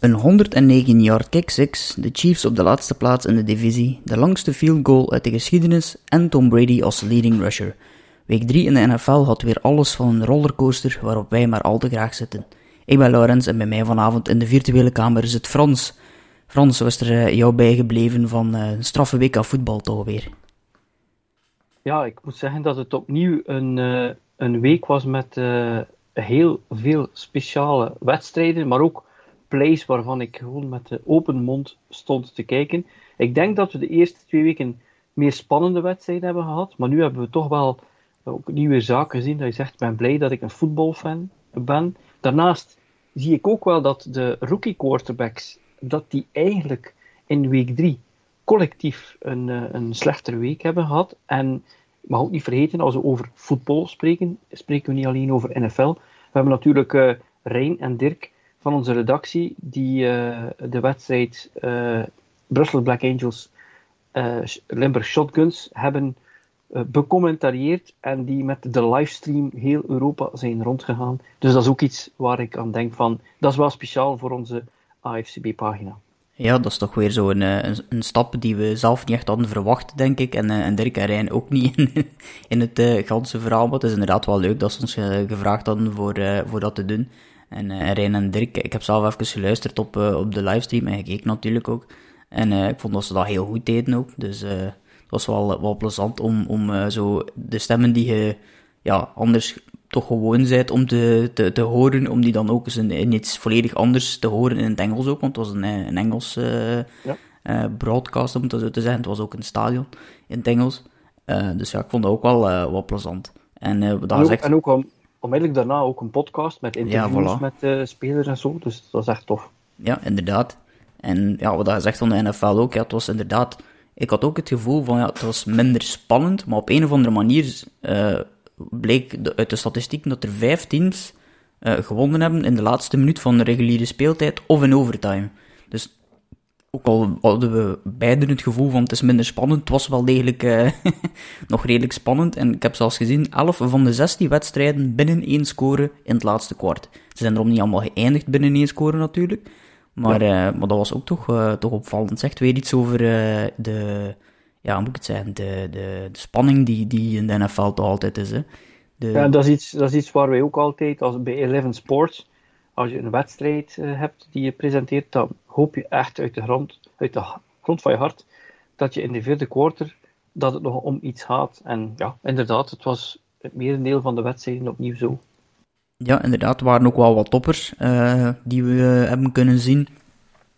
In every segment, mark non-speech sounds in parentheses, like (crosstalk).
Een 109 yard kick six, de Chiefs op de laatste plaats in de divisie, de langste field goal uit de geschiedenis en Tom Brady als leading rusher. Week 3 in de NFL had weer alles van een rollercoaster waarop wij maar al te graag zitten. Ik ben Laurens en bij mij vanavond in de virtuele kamer is het Frans. Frans, was er eh, jou bijgebleven van eh, een straffe week aan voetbal toch weer? Ja, ik moet zeggen dat het opnieuw een, uh, een week was met heel veel speciale wedstrijden, maar ook plays waarvan ik gewoon met de open mond stond te kijken. Ik denk dat we de eerste twee weken meer spannende wedstrijden hebben gehad, maar nu hebben we toch wel ook nieuwe zaken gezien. Dat je zegt, ik ben blij dat ik een voetbalfan ben. Daarnaast zie ik ook wel dat de rookie quarterbacks, dat die eigenlijk in week 3 collectief een, eh, een slechtere week hebben gehad. En mag ook niet vergeten, als we over voetbal spreken, spreken we niet alleen over NFL. We hebben natuurlijk uh, Rijn en Dirk van onze redactie, die uh, de wedstrijd uh, Brussels Black Angels Limburg Shotguns hebben becommentarieerd en die met de livestream heel Europa zijn rondgegaan. Dus dat is ook iets waar ik aan denk van, dat is wel speciaal voor onze AFCB-pagina. Ja, dat is toch weer zo een, een, stap die we zelf niet echt hadden verwacht, denk ik. En, en Dirk en Rijn ook niet (laughs) in, in het uh, ganse verhaal. Maar het is inderdaad wel leuk dat ze ons gevraagd hadden voor, voor dat te doen. En uh, Rijn en Dirk, ik heb zelf even geluisterd op, op de livestream en gekeken natuurlijk ook. En ik vond dat ze dat heel goed deden ook. Dus het was wel, wel plezant om, om zo de stemmen die je ja, anders toch gewoon bent om te, te, te horen, om die dan ook eens in, iets volledig anders te horen in het Engels ook, want het was een, een Engels ja. broadcast, om het zo te zeggen. Het was ook een stadion in het Engels. Dus ja, ik vond het ook wel, wel plezant. En, en ook, echt... en ook om, onmiddellijk daarna ook een podcast met interviews ja, voilà. met spelers en zo, dus dat is echt tof. Ja, inderdaad. En ja, wat je zegt van de NFL ook, ja, het was inderdaad... Ik had ook het gevoel van, ja, het was minder spannend, maar op een of andere manier bleek uit de statistieken dat er vijf teams uh, gewonnen hebben in de laatste minuut van de reguliere speeltijd of in overtime. Ook al hadden we beiden het gevoel van het is minder spannend, het was wel degelijk uh, (laughs) nog redelijk spannend. En ik heb zelfs gezien, 11 van de 16 wedstrijden binnen één score in het laatste kwart. Ze zijn erom niet allemaal geëindigd binnen één score natuurlijk. Maar, ja. uh, maar dat was ook toch, toch opvallend. Zegt weer iets over de ja, moet ik het zeggen, de, de, de spanning die, die in de NFL toch altijd is. Hè. De... Ja, dat is, iets, dat is iets waar wij ook altijd, als bij Eleven Sports, als je een wedstrijd hebt die je presenteert, dan hoop je echt uit de, grond, uit de grond van je hart dat je in de vierde quarter dat het nog om iets gaat. En ja, inderdaad, het was het merendeel van de wedstrijden opnieuw zo. Ja, inderdaad, er waren ook wel wat toppers uh, die we uh, hebben kunnen zien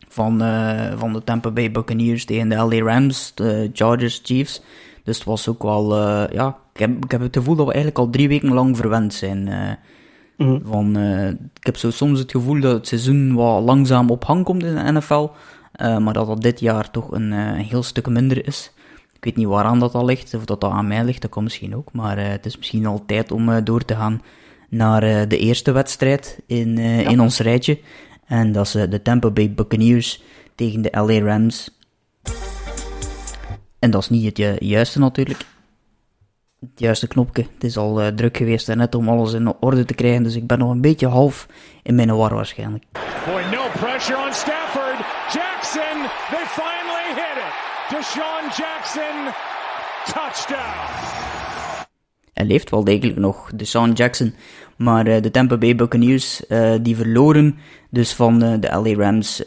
van, uh, van de Tampa Bay Buccaneers tegen de LA Rams, de Chargers, Chiefs. Dus het was ook wel, ja, ik heb, ik heb het gevoel dat we eigenlijk al drie weken lang verwend zijn. Mm -hmm. van, ik heb zo soms het gevoel dat het seizoen wat langzaam op gang komt in de NFL, maar dat dat dit jaar toch een, een, heel stuk minder is. Ik weet niet waaraan dat al ligt, of dat dat aan mij ligt, dat kan misschien ook, maar het is misschien al tijd om door te gaan naar de eerste wedstrijd in, ja. in ons rijtje. En dat is de Tampa Bay Buccaneers tegen de LA Rams. En dat is niet het juiste natuurlijk. Het juiste knopje. Het is al uh, druk geweest en net om alles in orde te krijgen. Dus ik ben nog een beetje half in mijn war waarschijnlijk. Boy, no pressure on Stafford. Jackson, they finally hit it. Deshaun Jackson, touchdown. Hij leeft wel degelijk nog, Deshaun Jackson. Maar uh, de Tampa Bay Buccaneers, uh, die verloren dus van uh, de LA Rams.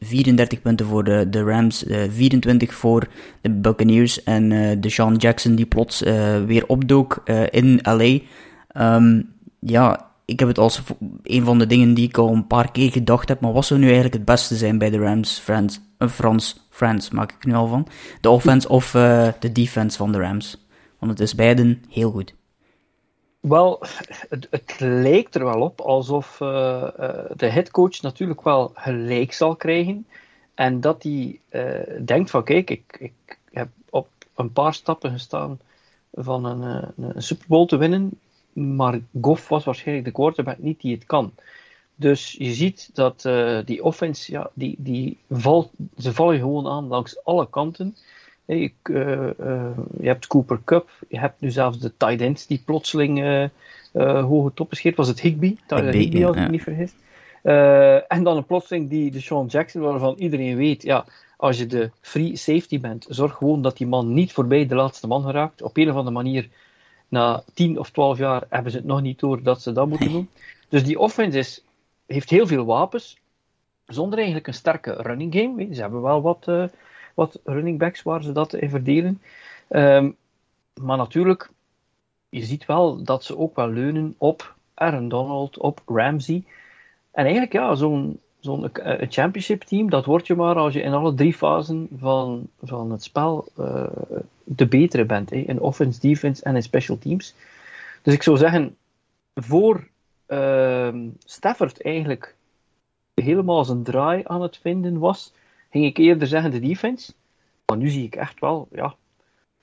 34 punten voor de, de Rams, 24 voor de Buccaneers. En Deshaun Jackson die plots weer opdook in LA. Ehm, ja, ik heb het als een van de dingen die ik al een paar keer gedacht heb. Maar wat zou nu eigenlijk het beste zijn bij de Rams? Frans, Frans, Frans maak ik nu al van. De offense of de defense van de Rams? Want het is beiden heel goed. Wel, het, lijkt er wel op alsof uh, uh, de headcoach natuurlijk wel gelijk zal krijgen. En dat hij uh, denkt van kijk, ik, ik heb op een paar stappen gestaan van een, een Super Bowl te winnen. Maar Goff was waarschijnlijk de quarterback niet die het kan. Dus je ziet dat die offense, ja, die, die valt, ze vallen gewoon aan langs alle kanten. Je, uh, uh, je, hebt Cooper Cup, je hebt nu zelfs de tight ends die plotseling uh, hoge toppen scheert. Was het Higby? Higby, Higby als ik me niet vergis. en dan een plotseling die de Sean Jackson, waarvan iedereen weet, ja, als je de free safety bent, zorg gewoon dat die man niet voorbij de laatste man geraakt. Op een of andere manier, na 10 of 12 jaar, hebben ze het nog niet door dat ze dat moeten doen. Dus die offense is, heeft heel veel wapens, zonder eigenlijk een sterke running game. Ze hebben wel wat, uh, wat running backs waar ze dat in verdelen. Um, maar natuurlijk, je ziet wel dat ze ook wel leunen op Aaron Donald, op Ramsey. En eigenlijk, ja, zo'n zo'n uh, championship team, dat word je maar als je in alle drie fasen van, van het spel uh, de betere bent. Hè? In offense, defense en in special teams. Dus ik zou zeggen, voor uh, Stafford eigenlijk helemaal zijn draai aan het vinden was, ging ik eerder zeggen de defense. Maar nu zie ik echt wel, ja,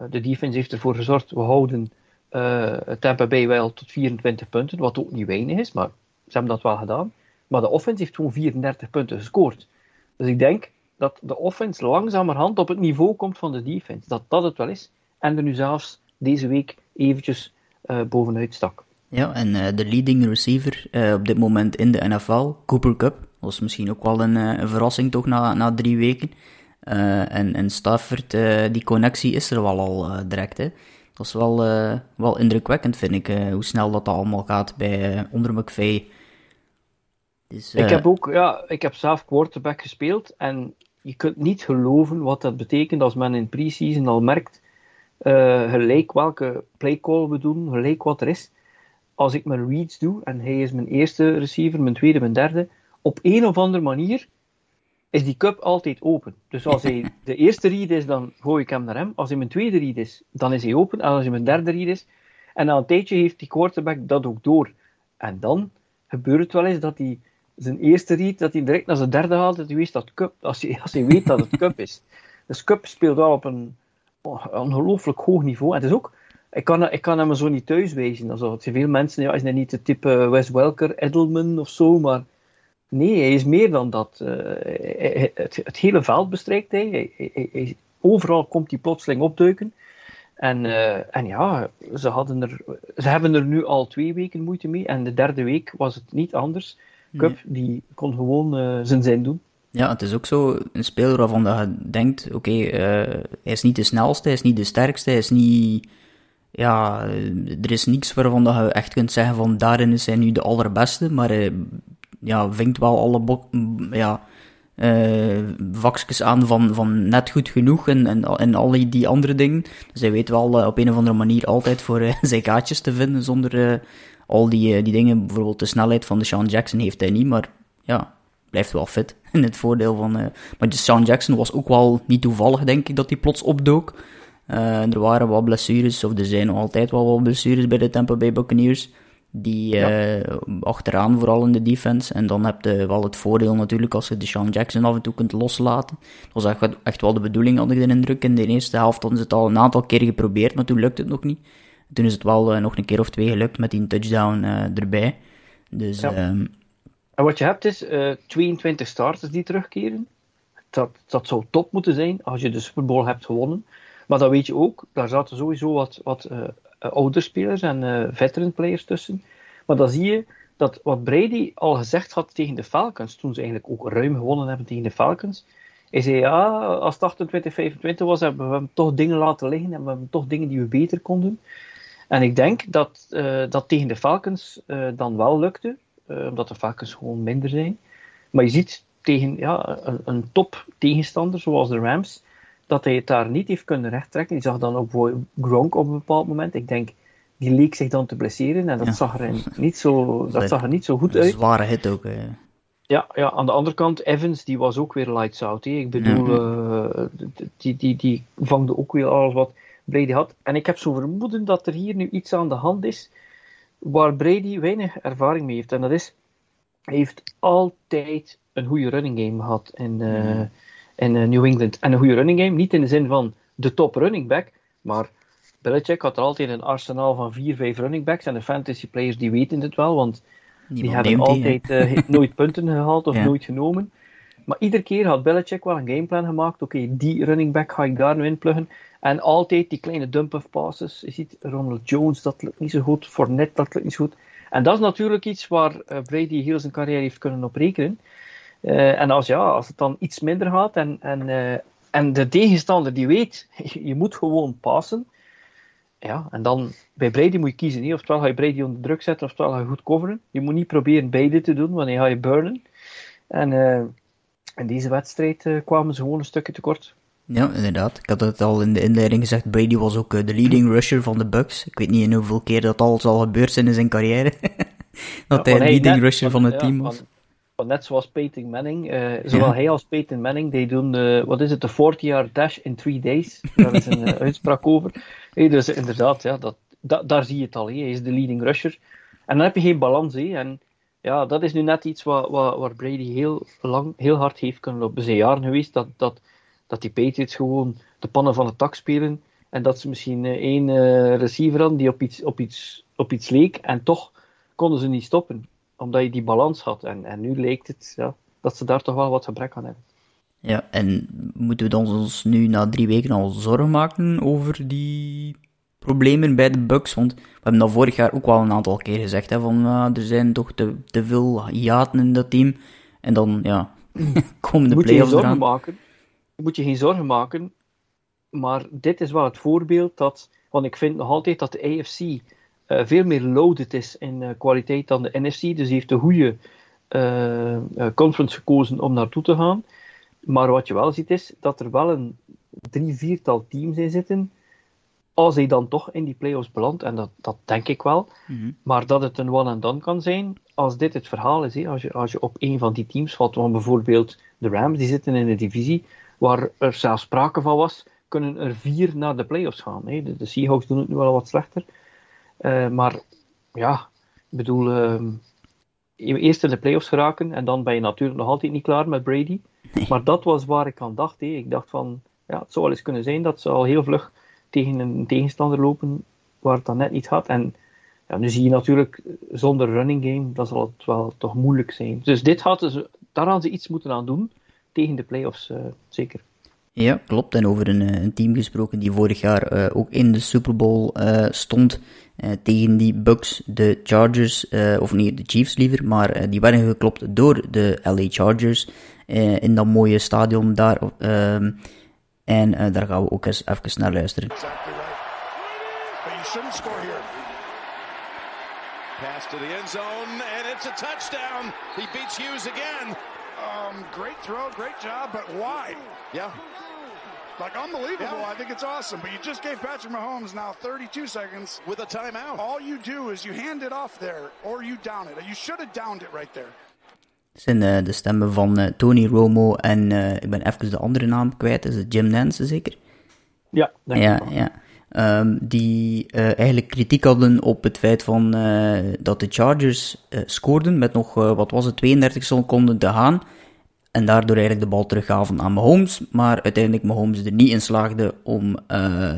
de defense heeft ervoor gezorgd, we houden uh, Tampa Bay wel tot 24 punten, wat ook niet weinig is, maar ze hebben dat wel gedaan. Maar de offense heeft gewoon 34 punten gescoord. Dus ik denk dat de offense langzamerhand op het niveau komt van de defense. Dat dat het wel is. En er nu zelfs deze week eventjes uh, bovenuit stak. Ja, en uh, de leading receiver op dit moment in de NFL, Cooper Cup, was misschien ook wel een, een verrassing toch na, na drie weken. en, en Stafford, die connectie is er wel al direct. Hè. Dat is wel, wel indrukwekkend, vind ik, hoe snel dat allemaal gaat bij onder McVay dus, ik heb eh, ook, ja, ik heb zelf quarterback gespeeld en je kunt niet geloven wat dat betekent als men in pre-season al merkt gelijk welke playcall we doen, gelijk wat er is. Als ik mijn reads doe en hij is mijn eerste receiver, mijn tweede, mijn derde, op een of andere manier is die cup altijd open. Dus als hij (laughs) de eerste read is, dan gooi ik hem naar hem. Als hij mijn tweede read is, dan is hij open. En als hij mijn derde read is, en na een tijdje heeft die quarterback dat ook door. En dan gebeurt het wel eens dat hij zijn eerste read, dat hij direct naar zijn derde haalt, dat hij weet dat cup, als hij, als hij weet dat het cup is. Dus cup speelt wel op een oh, ongelooflijk hoog niveau. En het is ook, ik kan, ik kan hem zo niet thuis wijzen. Also, veel mensen, ja, is niet de type Wes Welker, Edelman of zo, maar nee, hij is meer dan dat. Uh, het, het, hele veld bestrijkt hij. Hij, Overal komt hij plotseling opduiken. En, uh, en ja, ze, hadden er, ze hebben er nu al twee weken moeite mee. En de derde week was het niet anders. Cup, die kon gewoon uh, zijn zin doen. Ja, het is ook zo een speler waarvan je denkt, oké, okay, uh, hij is niet de snelste, hij is niet de sterkste, hij is niet... Ja, er is niks waarvan dat je echt kunt zeggen van daarin is hij nu de allerbeste, maar hij ja, vinkt wel alle ja, uh, vakjes aan van, van net goed genoeg en, en, en al die andere dingen. Dus hij weet wel uh, op een of andere manier altijd voor uh, (laughs) zijn gaatjes te vinden zonder al die, die dingen. Bijvoorbeeld de snelheid van de Sean Jackson heeft hij niet, maar ja, blijft wel fit. (laughs) In het voordeel van... maar de Sean Jackson was ook wel niet toevallig, denk ik, dat hij plots opdook. er waren wat blessures, of er zijn nog altijd wel wat blessures bij de Tampa Bay Buccaneers. Die uh, achteraan, vooral in de defense. En dan heb je wel het voordeel natuurlijk als je de Sean Jackson af en toe kunt loslaten. Dat was echt, echt wel de bedoeling, had ik de indruk. In de eerste helft hadden ze het al een aantal keer geprobeerd, maar toen lukte het nog niet. Toen is het wel uh, nog een keer of twee gelukt met die touchdown uh, erbij. Dus, ja. um... En wat je hebt is 22 starters die terugkeren. Dat, dat zou top moeten zijn als je de Super Bowl hebt gewonnen. Maar dan weet je ook, daar zaten sowieso wat, wat uh, oude spelers en uh, veteran players tussen. Maar dan zie je dat wat Brady al gezegd had tegen de Falcons, toen ze eigenlijk ook ruim gewonnen hebben tegen de Falcons, hij zei ja, als het 28-25 was, hebben we toch dingen laten liggen en we hebben toch dingen die we beter konden doen. En ik denk dat uh, dat tegen de Falcons dan wel lukte, omdat de Falcons gewoon minder zijn. Maar je ziet tegen ja, een, een top tegenstander zoals de Rams, dat hij het daar niet heeft kunnen rechttrekken. Je zag dan ook Gronk op een bepaald moment. Ik denk, die leek zich dan te blesseren en dat, zag, er niet zo, dat zag er niet zo goed uit. Een zware hit ook. Hè. Ja, ja, aan de andere kant, Evans die was ook weer lights out. Hè. Ik bedoel, uh, die, die, die vangde ook weer alles wat Brady had. En ik heb zo vermoeden dat er hier nu iets aan de hand is waar Brady weinig ervaring mee heeft. En dat is, hij heeft altijd een goede running game gehad. En, uh, in uh, New England. En een goede running game, niet in de zin van de top running back, maar Belichick had er altijd een arsenaal van vier, vijf running backs en de fantasy players die weten het wel, want die hebben altijd uh, nooit punten gehaald of (laughs) nooit genomen. Maar iedere keer had Belichick wel een gameplan gemaakt. Oké, die running back ga ik daar nu in pluggen. En altijd die kleine dump-off passes. Je ziet Ronald Jones, dat lukt niet zo goed. Fournette, dat lukt niet zo goed. En dat is natuurlijk iets waar uh, Brady heel zijn carrière heeft kunnen op rekenen. Uh, en als, ja, als het dan iets minder gaat en, en, uh, en de tegenstander die weet, (laughs) je moet gewoon passen. Ja, en dan bij Brady moet je kiezen. He. Oftewel ga je Brady onder druk zetten, oftewel ga je goed coveren. Je moet niet proberen beide te doen, want dan ga je burnen. En in deze wedstrijd kwamen ze gewoon een stukje tekort. Ja, inderdaad. Ik had het al in de inleiding gezegd. Brady was ook de leading rusher van de Bucks. Ik weet niet in hoeveel keer dat al zal gebeurd zijn in zijn carrière. (laughs) dat hij de leading rusher van het team was. Van, net zoals Peyton Manning. Uh, zowel hij als Peyton Manning, die doen de, wat is het, de 40-yard dash in 3 days. Daar is een uh, (laughs) uitspraak over. Hey, dus inderdaad, ja, dat, dat, daar zie je het al. Hey. Hij is de leading rusher. En dan heb je geen balans. Hey. En ja, dat is nu net iets wat, wat, waar Brady heel, lang, heel hard heeft kunnen lopen. Er zijn jaren geweest dat... dat dat die Patriots gewoon de pannen van het tak spelen. En dat ze misschien eh, één uh, receiver hadden die op iets, op, iets, op iets leek. En toch konden ze niet stoppen. Omdat je die balans had. En, en nu leek het ja, dat ze daar toch wel wat gebrek aan hebben. Ja, en moeten we dan ons nu na drie weken al zorgen maken over die problemen bij de Bucks? Want we hebben dat vorig jaar ook wel een aantal keer gezegd. Hè, van uh, er zijn toch te, te veel hiaten in dat team. En dan ja, (laughs) komen de playoffs eraan. Maken moet je geen zorgen maken. Maar dit is wel het voorbeeld dat. Want ik vind nog altijd dat de AFC veel meer loaded is in uh, kwaliteit dan de NFC. Dus die heeft de goede uh, conference gekozen om naartoe te gaan. Maar wat je wel ziet is dat er wel een drie, viertal teams in zitten. Als hij dan toch in die playoffs belandt, en dat, dat denk ik wel. Mhm. Maar dat het een one-and-done kan zijn, als dit het verhaal is. Als, je, als je op een van die teams valt, want bijvoorbeeld de Rams, die zitten in de divisie waar er zelfs sprake van was, kunnen er vier naar de playoffs gaan. De, de, Seahawks doen het nu wel wat slechter. Uh, maar ja, ik bedoel, uh, eerst in de playoffs geraken en dan ben je natuurlijk nog altijd niet klaar met Brady. Maar dat was waar ik aan dacht. Ik dacht van, ja, het zou wel eens kunnen zijn dat ze al heel vlug tegen een tegenstander lopen waar het dan net niet gaat. En ja, nu zie je natuurlijk, zonder running game, dat zal het wel toch moeilijk zijn. Dus dit hadden ze, daar ze iets moeten aan doen tegen de playoffs, uh, zeker. Ja, klopt. En over een, eh, een, team gesproken die vorig jaar uh, ook in de Super Bowl uh, stond tegen die Bucks, de Chargers, of niet de Chiefs liever, maar die werden geklopt door de LA Chargers in dat mooie stadion daar. Ehm, en daar gaan we ook eens even naar luisteren. Exactly right. Pass to the end zone, and it's a touchdown. He beats Hughes again. Um, great throw, great job, but why? Yeah. Like unbelievable. Yeah. I think it's awesome. But you just gave Patrick Mahomes now 32 seconds with a timeout. All you do is you hand it off there or you down it. You should have downed it right there. zijn uh, de stemmen van uh, Tony Romo en uh, ik ben even de andere naam kwijt. Is het Jim Nance zeker? Ja, denk ja, ja. Um, die eigenlijk kritiek hadden op het feit van, dat de Chargers scoorden met nog, wat was het, 32 seconden te gaan. En daardoor eigenlijk de bal teruggaven aan Mahomes. Maar uiteindelijk Mahomes er niet in slaagde om uh,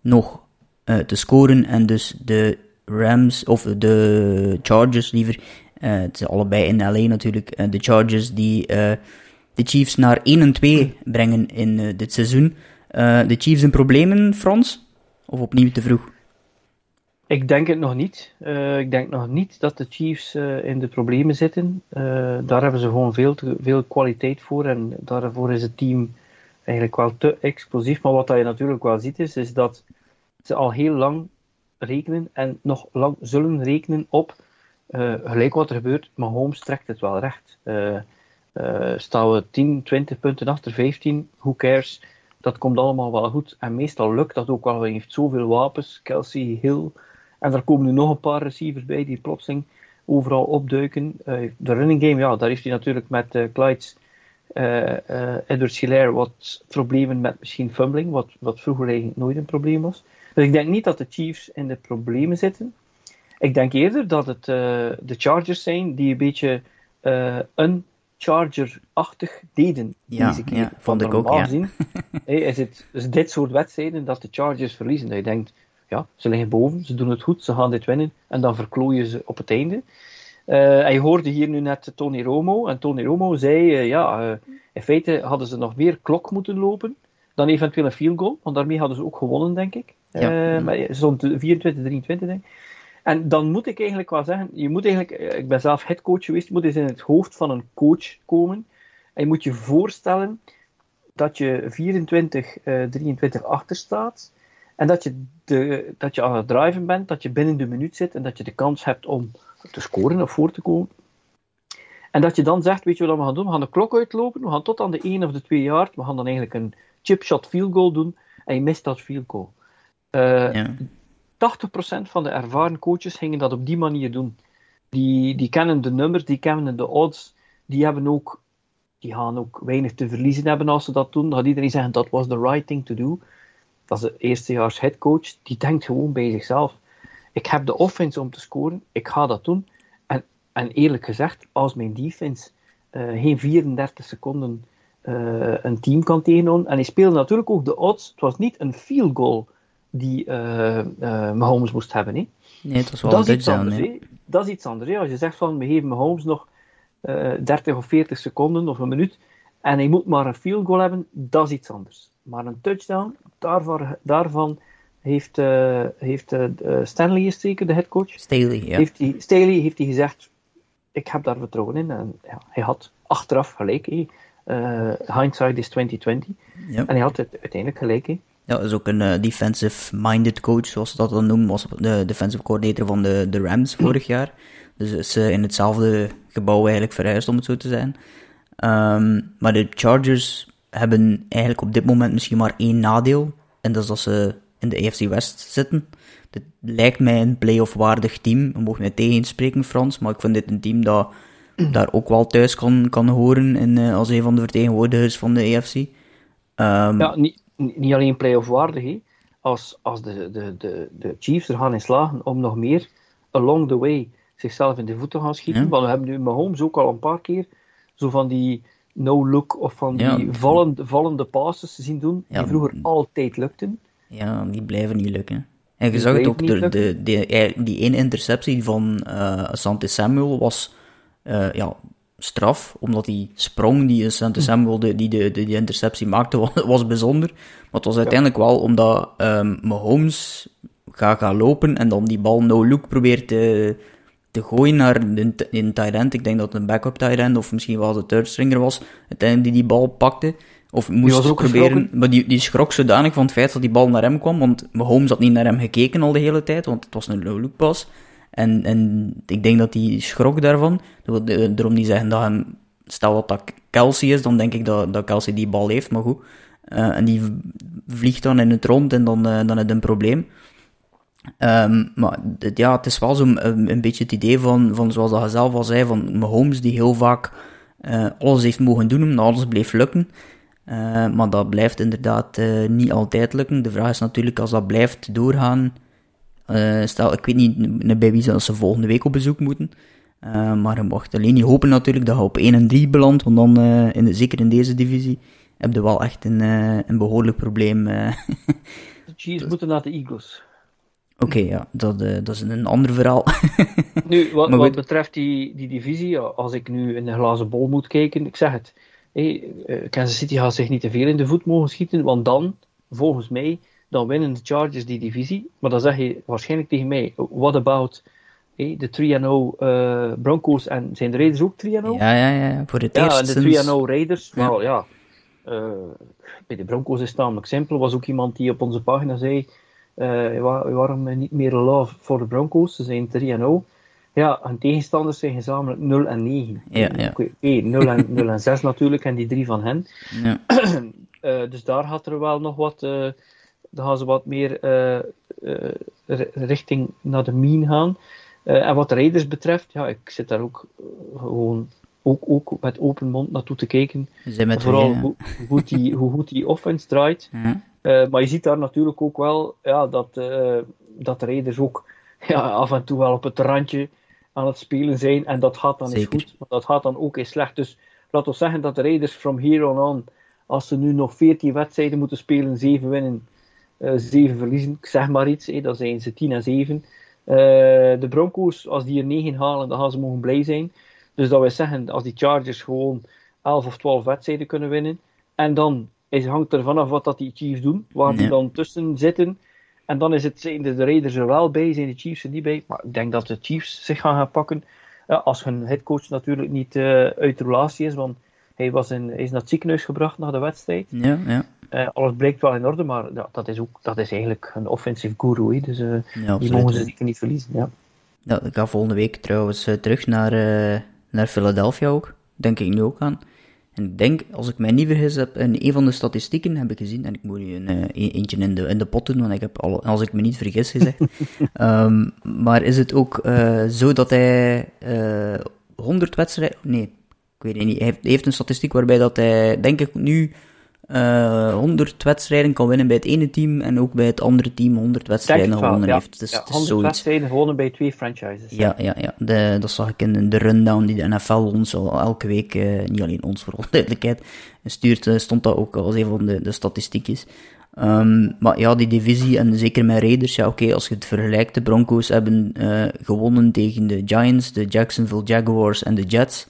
nog uh, te scoren. En dus de Rams, of de Chargers liever. Uh, het zijn allebei in LA natuurlijk. de Chargers die de Chiefs naar 1 en 2 brengen in dit seizoen. de Chiefs in problemen, Frans? Of opnieuw te vroeg? Ik denk het nog niet. Uh, ik denk nog niet dat de Chiefs uh, in de problemen zitten. Uh, daar hebben ze gewoon veel, te, veel kwaliteit voor en daarvoor is het team eigenlijk wel te explosief. Maar wat je natuurlijk wel ziet is, is dat ze al heel lang rekenen en nog lang zullen rekenen op gelijk wat er gebeurt. Maar Holmes trekt het wel recht. staan we 10, 20 punten achter, 15, who cares? Dat komt allemaal wel goed. En meestal lukt dat ook wel. Hij heeft zoveel wapens. Kelsey, Hill, en er komen nu nog een paar receivers bij die plotseling overal opduiken. Uh, de running game, ja, daar heeft hij natuurlijk met uh, Clyde's uh, Edward Hilaire wat problemen met misschien fumbling, wat, wat vroeger eigenlijk nooit een probleem was. Dus ik denk niet dat de Chiefs in de problemen zitten. Ik denk eerder dat het de Chargers zijn die een beetje een Charger-achtig deden ja, deze keer. Ja, vond ik ook, ja. Zien, (laughs) is het is dit soort wedstrijden dat de Chargers verliezen. Dat je denkt, ja, ze liggen boven, ze doen het goed, ze gaan dit winnen en dan verklooien ze op het einde. en je hoorde hier nu net Tony Romo. En Tony Romo zei, ja, in feite hadden ze nog meer klok moeten lopen dan eventueel een field goal. Want daarmee hadden ze ook gewonnen, denk ik. Ja. Uh, maar stond 24, 23, denk ik. En dan moet ik eigenlijk wel zeggen, je moet eigenlijk, ik ben zelf headcoach geweest, je moet eens in het hoofd van een coach komen. En je moet je voorstellen dat je 24, uh, 23 achter staat. En dat je, de, dat je aan het driven bent, dat je binnen de minuut zit en dat je de kans hebt om te scoren of voor te komen. En dat je dan zegt, weet je wat we gaan doen? We gaan de klok uitlopen, we gaan tot aan de 1 of de 2 jaar, we gaan dan eigenlijk een chipshot field goal doen en je mist dat field goal. Uh, ja. 80% van de ervaren coaches gingen dat op die manier doen. Die, die kennen de nummers, die kennen de odds, die hebben ook die gaan ook weinig te verliezen hebben als ze dat doen. Dan gaat iedereen zeggen dat was the right thing to do. Dat is de eerstejaars headcoach. Die denkt gewoon bij zichzelf. Ik heb de offense om te scoren. Ik ga dat doen. En, en eerlijk gezegd, als mijn defense uh, geen 34 seconden uh, een team kan tegenhouden. En hij speelde natuurlijk ook de odds. Het was niet een field goal die uh, Mahomes moest hebben. Hè. Nee, het was wel dat is iets anders. Dat is iets anders. Hè. Als je zegt van we geven Mahomes nog 30 eh, of 40 seconden of een minuut en hij moet maar een field goal hebben, dat is iets anders. Maar een touchdown, daarvan, daarvan heeft, uh, heeft uh, Stanley is zeker, de headcoach. Staley, ja. Heeft hij, Staley heeft hij gezegd, ik heb daar vertrouwen in. En ja, hij had achteraf gelijk. hindsight is 2020. Ja. En hij had het uiteindelijk gelijk. Hey. Ja, dat is ook een defensive-minded coach, zoals ze dat dan noemen. Was de defensive coordinator van de, de Rams (clears throat) vorig jaar. Dus is in hetzelfde gebouw eigenlijk verhuisd, om het zo te zijn. Ehm, maar de Chargers hebben eigenlijk op dit moment misschien maar één nadeel. En dat is dat ze in de AFC West zitten. Dit lijkt mij een playoff waardig team. We mogen mij tegenspreken, Frans. Maar ik vind dit een team dat daar ook wel thuis kan, kan horen in, uh, als een van de vertegenwoordigers van de AFC. Um, ehm, ja, niet, niet alleen playoff waardig. Als, als de, de, de, de Chiefs er gaan in slagen om nog meer along the way zichzelf in de voeten gaan schieten. Want we hebben nu Mahomes ook al een paar keer zo van die no-look of van die vallende, vallende passes zien doen, die vroeger altijd lukten. Ja, die blijven niet lukken. En je zag het ook, de, de, de, die ene interceptie van uh, Sante Samuel was uh, ja, straf, omdat die sprong die Sante Samuel die, die, de, die interceptie maakte, (laughs) was, was bijzonder. Maar het was uiteindelijk wel omdat um, Mahomes gaat gaan lopen en dan die bal no-look probeert te te gooien naar een, een tight end. Ik denk dat het een backup tight end of misschien wel de third stringer was, uiteindelijk die die bal pakte. Of moest ook proberen, maar die, die schrok zodanig van het feit dat die bal naar hem kwam, want Mahomes had niet naar hem gekeken al de hele tijd, want het was een low-look pas. En, en ik denk dat hij schrok daarvan. Daarom niet zeggen dat hem, stel dat dat Kelsey is, dan denk ik dat, dat Kelsey die bal heeft, maar goed. Uh, en die vliegt dan in het rond en dan, uh, dan is het een probleem. Um, maar ja, het is wel zo'n een, een, beetje het idee van, van, zoals dat je zelf al zei, van Mahomes die heel vaak uh, alles heeft mogen doen omdat alles bleef lukken. Uh, maar dat blijft inderdaad niet altijd lukken. De vraag is natuurlijk, als dat blijft doorgaan, stel, ik weet niet bij wie ze volgende week op bezoek moeten, maar je mag alleen niet hopen natuurlijk dat je op 1 en 3 belandt, want dan, in de, zeker in deze divisie, heb je wel echt een, een behoorlijk probleem. de Chiefs moeten naar de Eagles. Oké, ja, dat, uh, dat is een ander verhaal. (laughs) nu, wat, wat betreft die, die divisie, als ik nu in de glazen bol moet kijken, ik zeg het, hey, uh, Kansas City gaat zich niet te veel in de voet mogen schieten, want dan, volgens mij, dan winnen de Chargers die divisie. Maar dan zeg je waarschijnlijk tegen mij, what about hey, de 3-0 uh, Broncos en zijn de Raiders ook 3-0? Ja, ja, ja, voor het ja, eerst. Ja, de 3-0 Raiders, ja. ja, uh, bij de Broncos is het namelijk simpel. Er was ook iemand die op onze pagina zei uh, waarom niet meer love voor de Broncos? Ze zijn 3 Ja, hun tegenstanders zijn gezamenlijk 0 en 9. Ja, ja. Okay, 0, en, 0 en 6 natuurlijk, en die drie van hen. Ja. uh, (clears throat) dus daar gaat er wel nog wat, uh, dan gaan ze wat meer richting naar de mean gaan. en wat de Raiders betreft, ja, ik zit daar ook gewoon ook, ook met open mond naartoe te kijken. Vooral hoe, hoe, goed die, hoe goed die offense draait. Ja. Uh, maar je ziet daar natuurlijk ook wel ja, dat, uh, dat de Raiders ook (laughs) ja, af en toe wel op het randje aan het spelen zijn. En dat gaat dan eens goed, maar dat gaat dan ook eens slecht. Dus laten we zeggen dat de Raiders from here on on, als ze nu nog 14 wedstrijden moeten spelen, 7 winnen, uh, 7 verliezen, ik zeg maar iets, hé, dan zijn ze 10 en 7. de Broncos, als die er 9 halen, dan gaan ze mogen blij zijn. Dus dat wil zeggen, als die Chargers gewoon 11 of 12 wedstrijden kunnen winnen, en dan is, hangt er vanaf wat dat die Chiefs doen, waar die dan tussen zitten. En dan is het, zijn de Raiders er wel bij, zijn de Chiefs er niet bij. Maar ik denk dat de Chiefs zich gaan gaan pakken. als hun headcoach natuurlijk niet uh, uit de relatie is, want hij, was in, is naar het ziekenhuis gebracht na de wedstrijd. Ja, ja. Uh, alles blijkt wel in orde, maar ja, dat, is ook, dat is eigenlijk een offensive guru. Dus uh, die mogen ze zeker niet verliezen. Ja. Ja, ik ga volgende week trouwens terug naar, naar Philadelphia ook. Denk ik nu ook aan. En ik denk, als ik mij niet vergis heb, in een van de statistieken heb ik gezien, en ik moet nu een, eh, eentje in de, in de pot doen, want ik heb al, als ik me niet vergis gezegd. um, (laughs) maar is het ook uh, zo dat hij uh, eh, 100 wedstrijden, nee, ik weet het niet, hij heeft, hij heeft een statistiek waarbij dat hij, denk ik, nu uh, eh, 100 wedstrijden kan winnen bij het ene team en ook bij het andere team 100 wedstrijden gewonnen ja. heeft. Dus ja, 100 wedstrijden gewonnen bij twee franchises. Ja, ja, ja. De, dat zag ik in de rundown die de NFL ons al elke week, uh, niet alleen ons voor (laughs) duidelijkheid, stuurt, uh, stond dat ook als een van de, de statistiekjes. Um, maar ja, die divisie en zeker met Raiders, ja oké, okay, als je het vergelijkt, de Broncos hebben gewonnen tegen de Giants, de Jacksonville Jaguars en de Jets.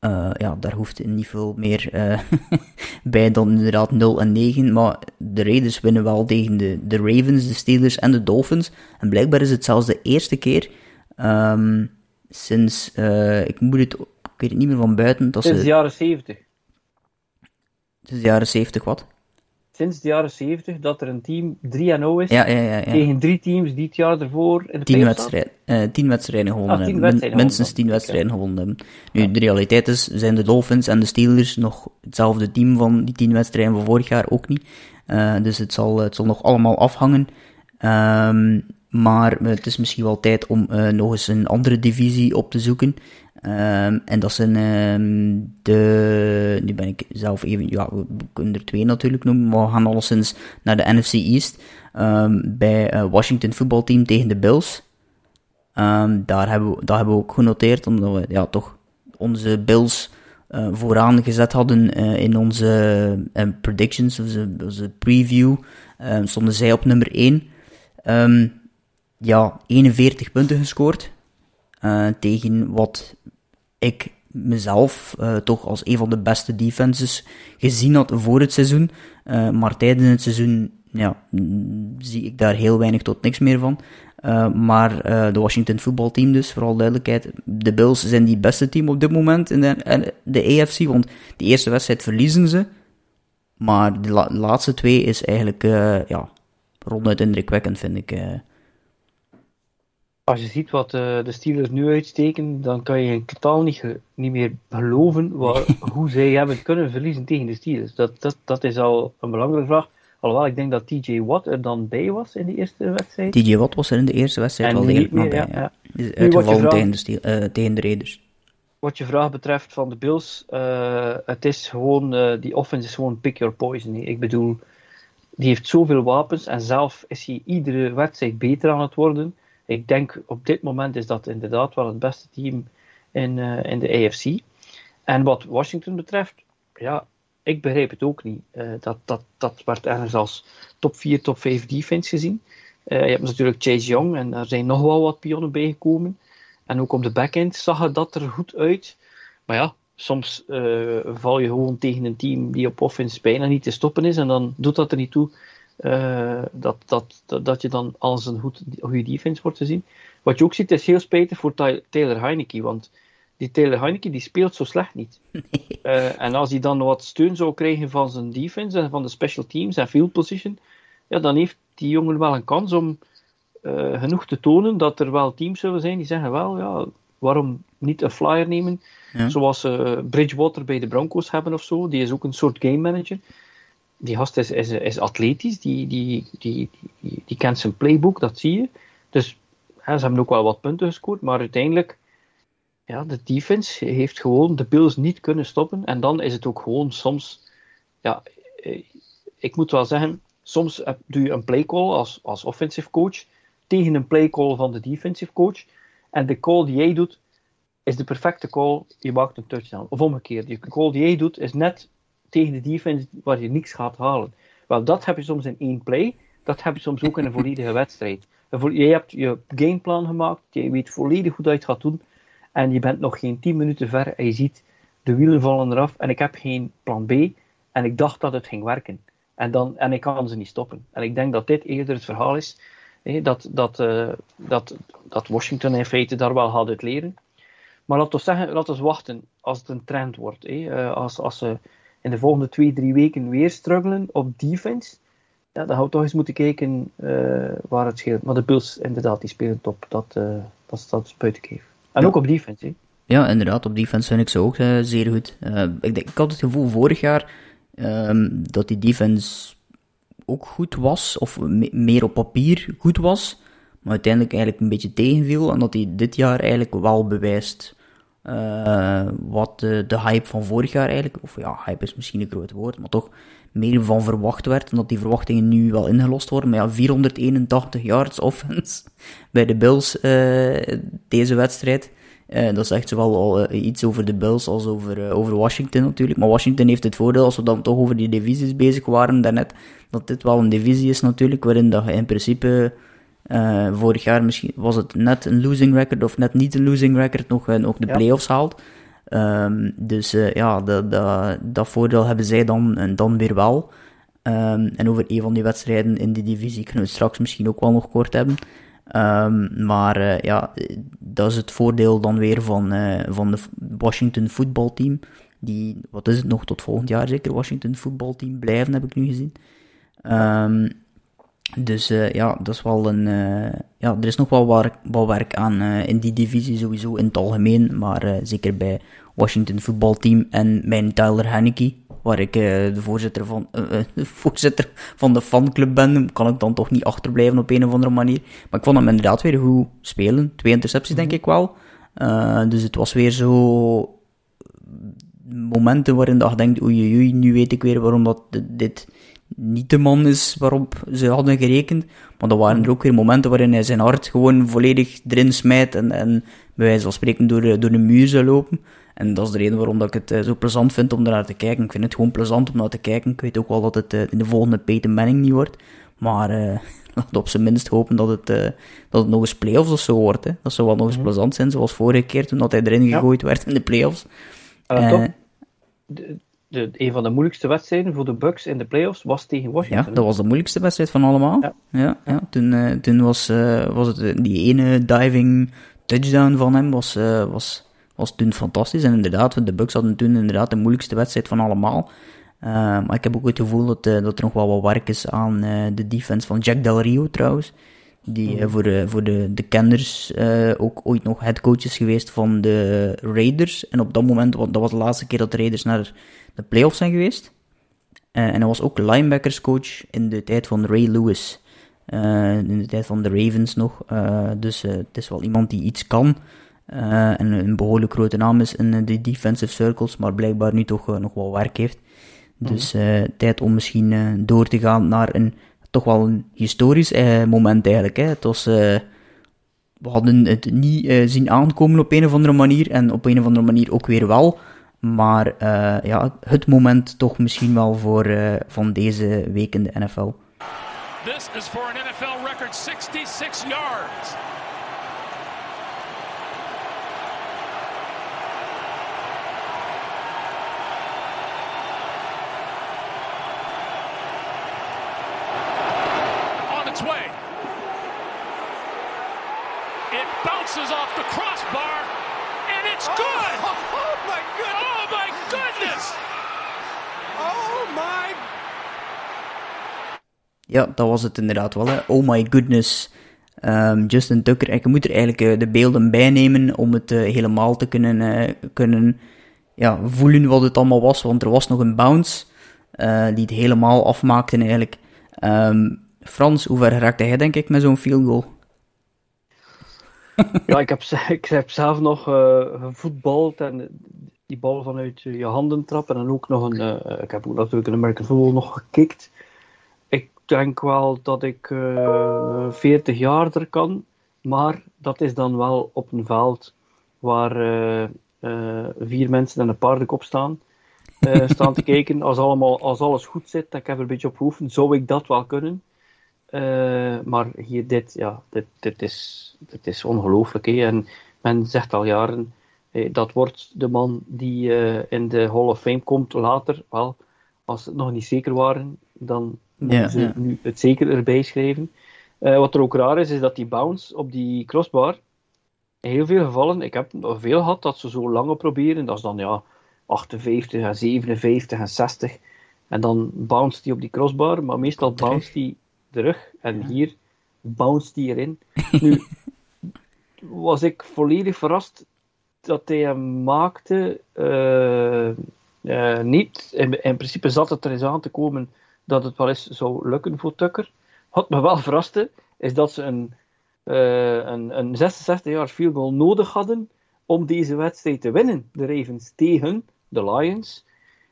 Uh, ja, daar hoeft niet veel meer uh, (laughs) bij dan inderdaad 0 en 9. Maar de Raiders winnen wel tegen de, de Ravens, de Steelers en de Dolphins. En blijkbaar is het zelfs de eerste keer um, sinds, uh, ik moet het, ik weet het niet meer van buiten. Dat sinds de jaren 70. Sinds de jaren 70 wat? Sinds de jaren 70 dat er een team 3-0 is ja, ja, ja, tegen drie teams die het jaar ervoor in de tien, wedstrijd, uh, tien wedstrijden gewonnen ah, hebben. minstens tien wedstrijden gewonnen hebben. Nu, de realiteit is, zijn de Dolphins en de Steelers nog hetzelfde team van die tien wedstrijden van vorig jaar ook niet. Uh, dus het zal, het zal nog allemaal afhangen. Um, maar het is misschien wel tijd om uh, nog eens een andere divisie op te zoeken. Um, en dat zijn um, de. Nu ben ik zelf even. Ja, we kunnen er twee natuurlijk noemen. Maar we gaan alleszins naar de NFC East. Um, bij uh, Washington voetbalteam tegen de Bills. daar, hebben we, dat hebben we ook genoteerd, omdat we ja, toch onze Bills uh, vooraan gezet hadden uh, in onze predictions, onze, onze preview. stonden zij op nummer 1. ja, 41 punten gescoord. Tegen wat ik mezelf uh, toch als een van de beste defenses gezien had voor het seizoen. Uh, maar tijdens het seizoen ja, zie ik daar heel weinig tot niks meer van. Uh, maar de Washington voetbalteam dus, vooral duidelijkheid. De Bills zijn die beste team op dit moment in de, de AFC, want de eerste wedstrijd verliezen ze. Maar de la laatste twee is eigenlijk ja, ronduit indrukwekkend, vind ik als je ziet wat uh, de Steelers nu uitsteken, dan kan je totaal niet, niet meer geloven waar, (laughs) hoe zij hebben kunnen verliezen tegen de Steelers. Dat, dat, dat is al een belangrijke vraag. Alhoewel, ik denk dat TJ Watt er dan bij was in die eerste wedstrijd. TJ Watt was er in de eerste wedstrijd wel degelijk bij. Ja, ja. Is uitgevallen tegen, de Steel, uh, tegen de Raiders. Wat je vraag betreft van de Bills, uh, het is gewoon, die offense is gewoon pick your poison. Ik bedoel, die heeft zoveel wapens en zelf is hij iedere wedstrijd beter aan het worden ik denk op dit moment is dat inderdaad wel het beste team in, uh, in de AFC. En wat Washington betreft, ja, ik begrijp het ook niet. Uh, dat, dat, dat werd ergens als top 4, top 5 defense gezien. Uh, je hebt natuurlijk Chase Young en er zijn nog wel wat pionnen bijgekomen. En ook op de backend zag het dat er goed uit. Maar ja, soms val je gewoon tegen een team die op offense bijna niet te stoppen is. En dan doet dat er niet toe uh, dat, dat, dat, dat, je dan als een goed, goede defense wordt te zien. Wat je ook ziet is heel spijtig voor Taylor Heineke, want die Taylor Heineke die speelt zo slecht niet. (laughs) Uh, en als hij dan wat steun zou krijgen van zijn defense en van de special teams en field position, ja, dan heeft die jongen wel een kans om uh, genoeg te tonen dat er wel teams zullen zijn die zeggen wel, ja, waarom niet een flyer nemen, ja. zoals Bridgewater bij de Broncos hebben of zo. Die is ook een soort game manager die gast is, is, is atletisch, die, die, die, die, die kent zijn playbook, dat zie je. Dus ze hebben ook wel wat punten gescoord, maar uiteindelijk, ja, de defense heeft gewoon de Bills niet kunnen stoppen. En dan is het ook gewoon soms, ja, ik moet wel zeggen, soms doe je een playcall als, als offensive coach tegen een playcall van de defensive coach. En de call die jij doet, is de perfecte call, je maakt een touchdown. Of omgekeerd, de call die jij doet, is net tegen de defense waar je niks gaat halen. Wel, dat heb je soms in één play, dat heb je soms ook in een volledige (laughs) wedstrijd. jij hebt je gameplan gemaakt, je weet volledig hoe dat je het gaat doen, en je bent nog geen 10 minuten ver en je ziet de wielen vallen eraf en ik heb geen plan B en ik dacht dat het ging werken. En, dan, en ik kan ze niet stoppen. En ik denk dat dit eerder het verhaal is dat, dat, uh, dat, dat Washington in feite daar wel gaat uit leren. Maar laten we zeggen, laten we wachten als het een trend wordt. Uh, als, als in de volgende twee, drie weken weer struggelen op defense, ja, dan gaan we toch eens moeten kijken uh, waar het scheelt. Maar de Bulls, inderdaad, die spelen top. Dat, dat staat buiten. En ook op defense. Ja, inderdaad, op defense vind ik ze ook zeer goed. ik, denk, ik had het gevoel vorig jaar um, dat die defense ook goed was, of meer op papier goed was, maar uiteindelijk eigenlijk een beetje tegenviel. En dat hij dit jaar eigenlijk wel bewijst uh, wat de, hype van vorig jaar eigenlijk, of ja, hype is misschien een groot woord, maar toch meer van verwacht werd. En die verwachtingen nu wel ingelost worden. Maar ja, 481 yards offense (laughs) bij de Bills uh, deze wedstrijd. Uh, dat zegt zowel al iets over de Bills als over, over Washington natuurlijk. Maar Washington heeft het voordeel, als we dan toch over die divisies bezig waren daarnet, dat dit wel een divisie is natuurlijk, waarin dat je in principe vorig jaar misschien was het net een losing record of net niet een losing record, nog, nog de ja. playoffs haalt. Um, dus ja, dat, dat, dat voordeel hebben zij dan, dan weer wel. Um, en over een van die wedstrijden in die divisie kunnen we straks misschien ook wel nog kort hebben. Um, maar uh, ja, dat is het voordeel dan weer van, uh, van de Washington voetbalteam. Die, wat is het nog, tot volgend jaar zeker, Washington voetbalteam blijven, heb ik nu gezien. Um, dus uh, ja, dat is wel een. ja, er is nog wel werk, wel werk aan in die divisie sowieso in het algemeen. Maar zeker bij Washington voetbalteam en mijn Tyler Henneke waar ik de voorzitter van, de (laughs) voorzitter van de fanclub ben, kan ik dan toch niet achterblijven op een of andere manier. Maar ik vond hem inderdaad weer goed spelen. Twee intercepties, denk mhm. ik wel. Dus het was weer zo momenten waarin je denkt, oei, oei, nu weet ik weer waarom dat dit niet de man is waarop ze hadden gerekend. Maar er waren er ook weer momenten waarin hij zijn hart gewoon volledig erin smijt en, en bij wijze van spreken door, door de muur zou lopen. En dat is de reden waarom dat ik het uh, zo plezant vind om naar te kijken. Ik vind het gewoon plezant om naar te kijken. Ik weet ook wel dat het uh, in de volgende Peyton Manning niet wordt. Maar (laughs) uh, laten op zijn minst hopen dat het, dat het nog eens playoffs of zo wordt. Hè. Dat zou wel nog eens mm plezant zijn, zoals vorige keer toen dat hij erin gegooid werd in de playoffs. De, de, een van de moeilijkste wedstrijden voor de Bucks in de playoffs was tegen Washington. Ja, dat was de moeilijkste wedstrijd van allemaal. Ja, ja, ja. Toen, toen was, was het die ene diving touchdown van hem was, was was toen fantastisch. En inderdaad, de Bucks hadden toen inderdaad de moeilijkste wedstrijd van allemaal. Maar ik heb ook het gevoel dat, dat er nog wel wat werk is aan de defense van Jack Del Rio trouwens. Die mm. voor, de, voor de, de kenners ook ooit nog headcoach is geweest van de Raiders. En op dat moment, want dat was de laatste keer dat de Raiders naar de playoffs zijn geweest. en hij was ook linebackerscoach in de tijd van Ray Lewis. in de tijd van de Ravens nog. dus het is wel iemand die iets kan. En een behoorlijk grote naam is in de defensive circles, maar blijkbaar nu toch nog wel werk heeft. Dus uh, tijd om misschien door te gaan naar een toch wel een historisch moment eigenlijk. Hè. Het was, we hadden het niet zien aankomen op een of andere manier en op een of andere manier ook weer wel. Maar ja, het moment toch misschien wel voor van deze week in de NFL. This is for an NFL record 66 yards. bounces off the crossbar. And it's oh, good. Oh, oh, my goodness. Oh my goodness. Oh my. Ja, dat was het inderdaad wel. Hè. Oh my goodness. Um, Justin Tucker. En je moet er eigenlijk uh, de beelden bij nemen om het uh, helemaal te kunnen, uh, kunnen ja, voelen wat het allemaal was. Want er was nog een bounce die het helemaal afmaakte eigenlijk. Um, Frans, hoe ver raakte hij denk ik met zo'n field goal? (laughs) ja, ik heb, ik zelf nog gevoetbald en die bal vanuit je handen trappen. En ook nog een, ik heb ook natuurlijk een American Football nog gekikt. Ik denk wel dat ik uh, 40 jaar er kan, maar dat is dan wel op een veld waar uh, vier mensen en een paardenkop staan. (laughs) staan te kijken. Als, allemaal, als alles goed zit, ik heb er een beetje op geoefend, zou ik dat wel kunnen. maar hier, dit, ja, dit, dit is, dit is ongelooflijk. En men zegt al jaren, dat wordt de man die in de Hall of Fame komt later. Wel, als ze het nog niet zeker waren, dan moeten ze nu het zeker erbij schrijven. wat er ook raar is, is dat die bounce op die crossbar, in heel veel gevallen, ik heb veel gehad dat ze zo lange proberen, dat is dan ja, 58 en 57 en 60. En dan bounce die op die crossbar, maar meestal bounce die terug. En hier bounce die erin. (laughs) Nu was ik volledig verrast dat hij hem maakte. Uh, uh, niet. In, in, principe zat het er eens aan te komen dat het wel eens zou lukken voor Tucker. Wat me wel verraste, is dat ze een, uh, een, een 66 jaar field goal nodig hadden om deze wedstrijd te winnen. De Ravens tegen de Lions,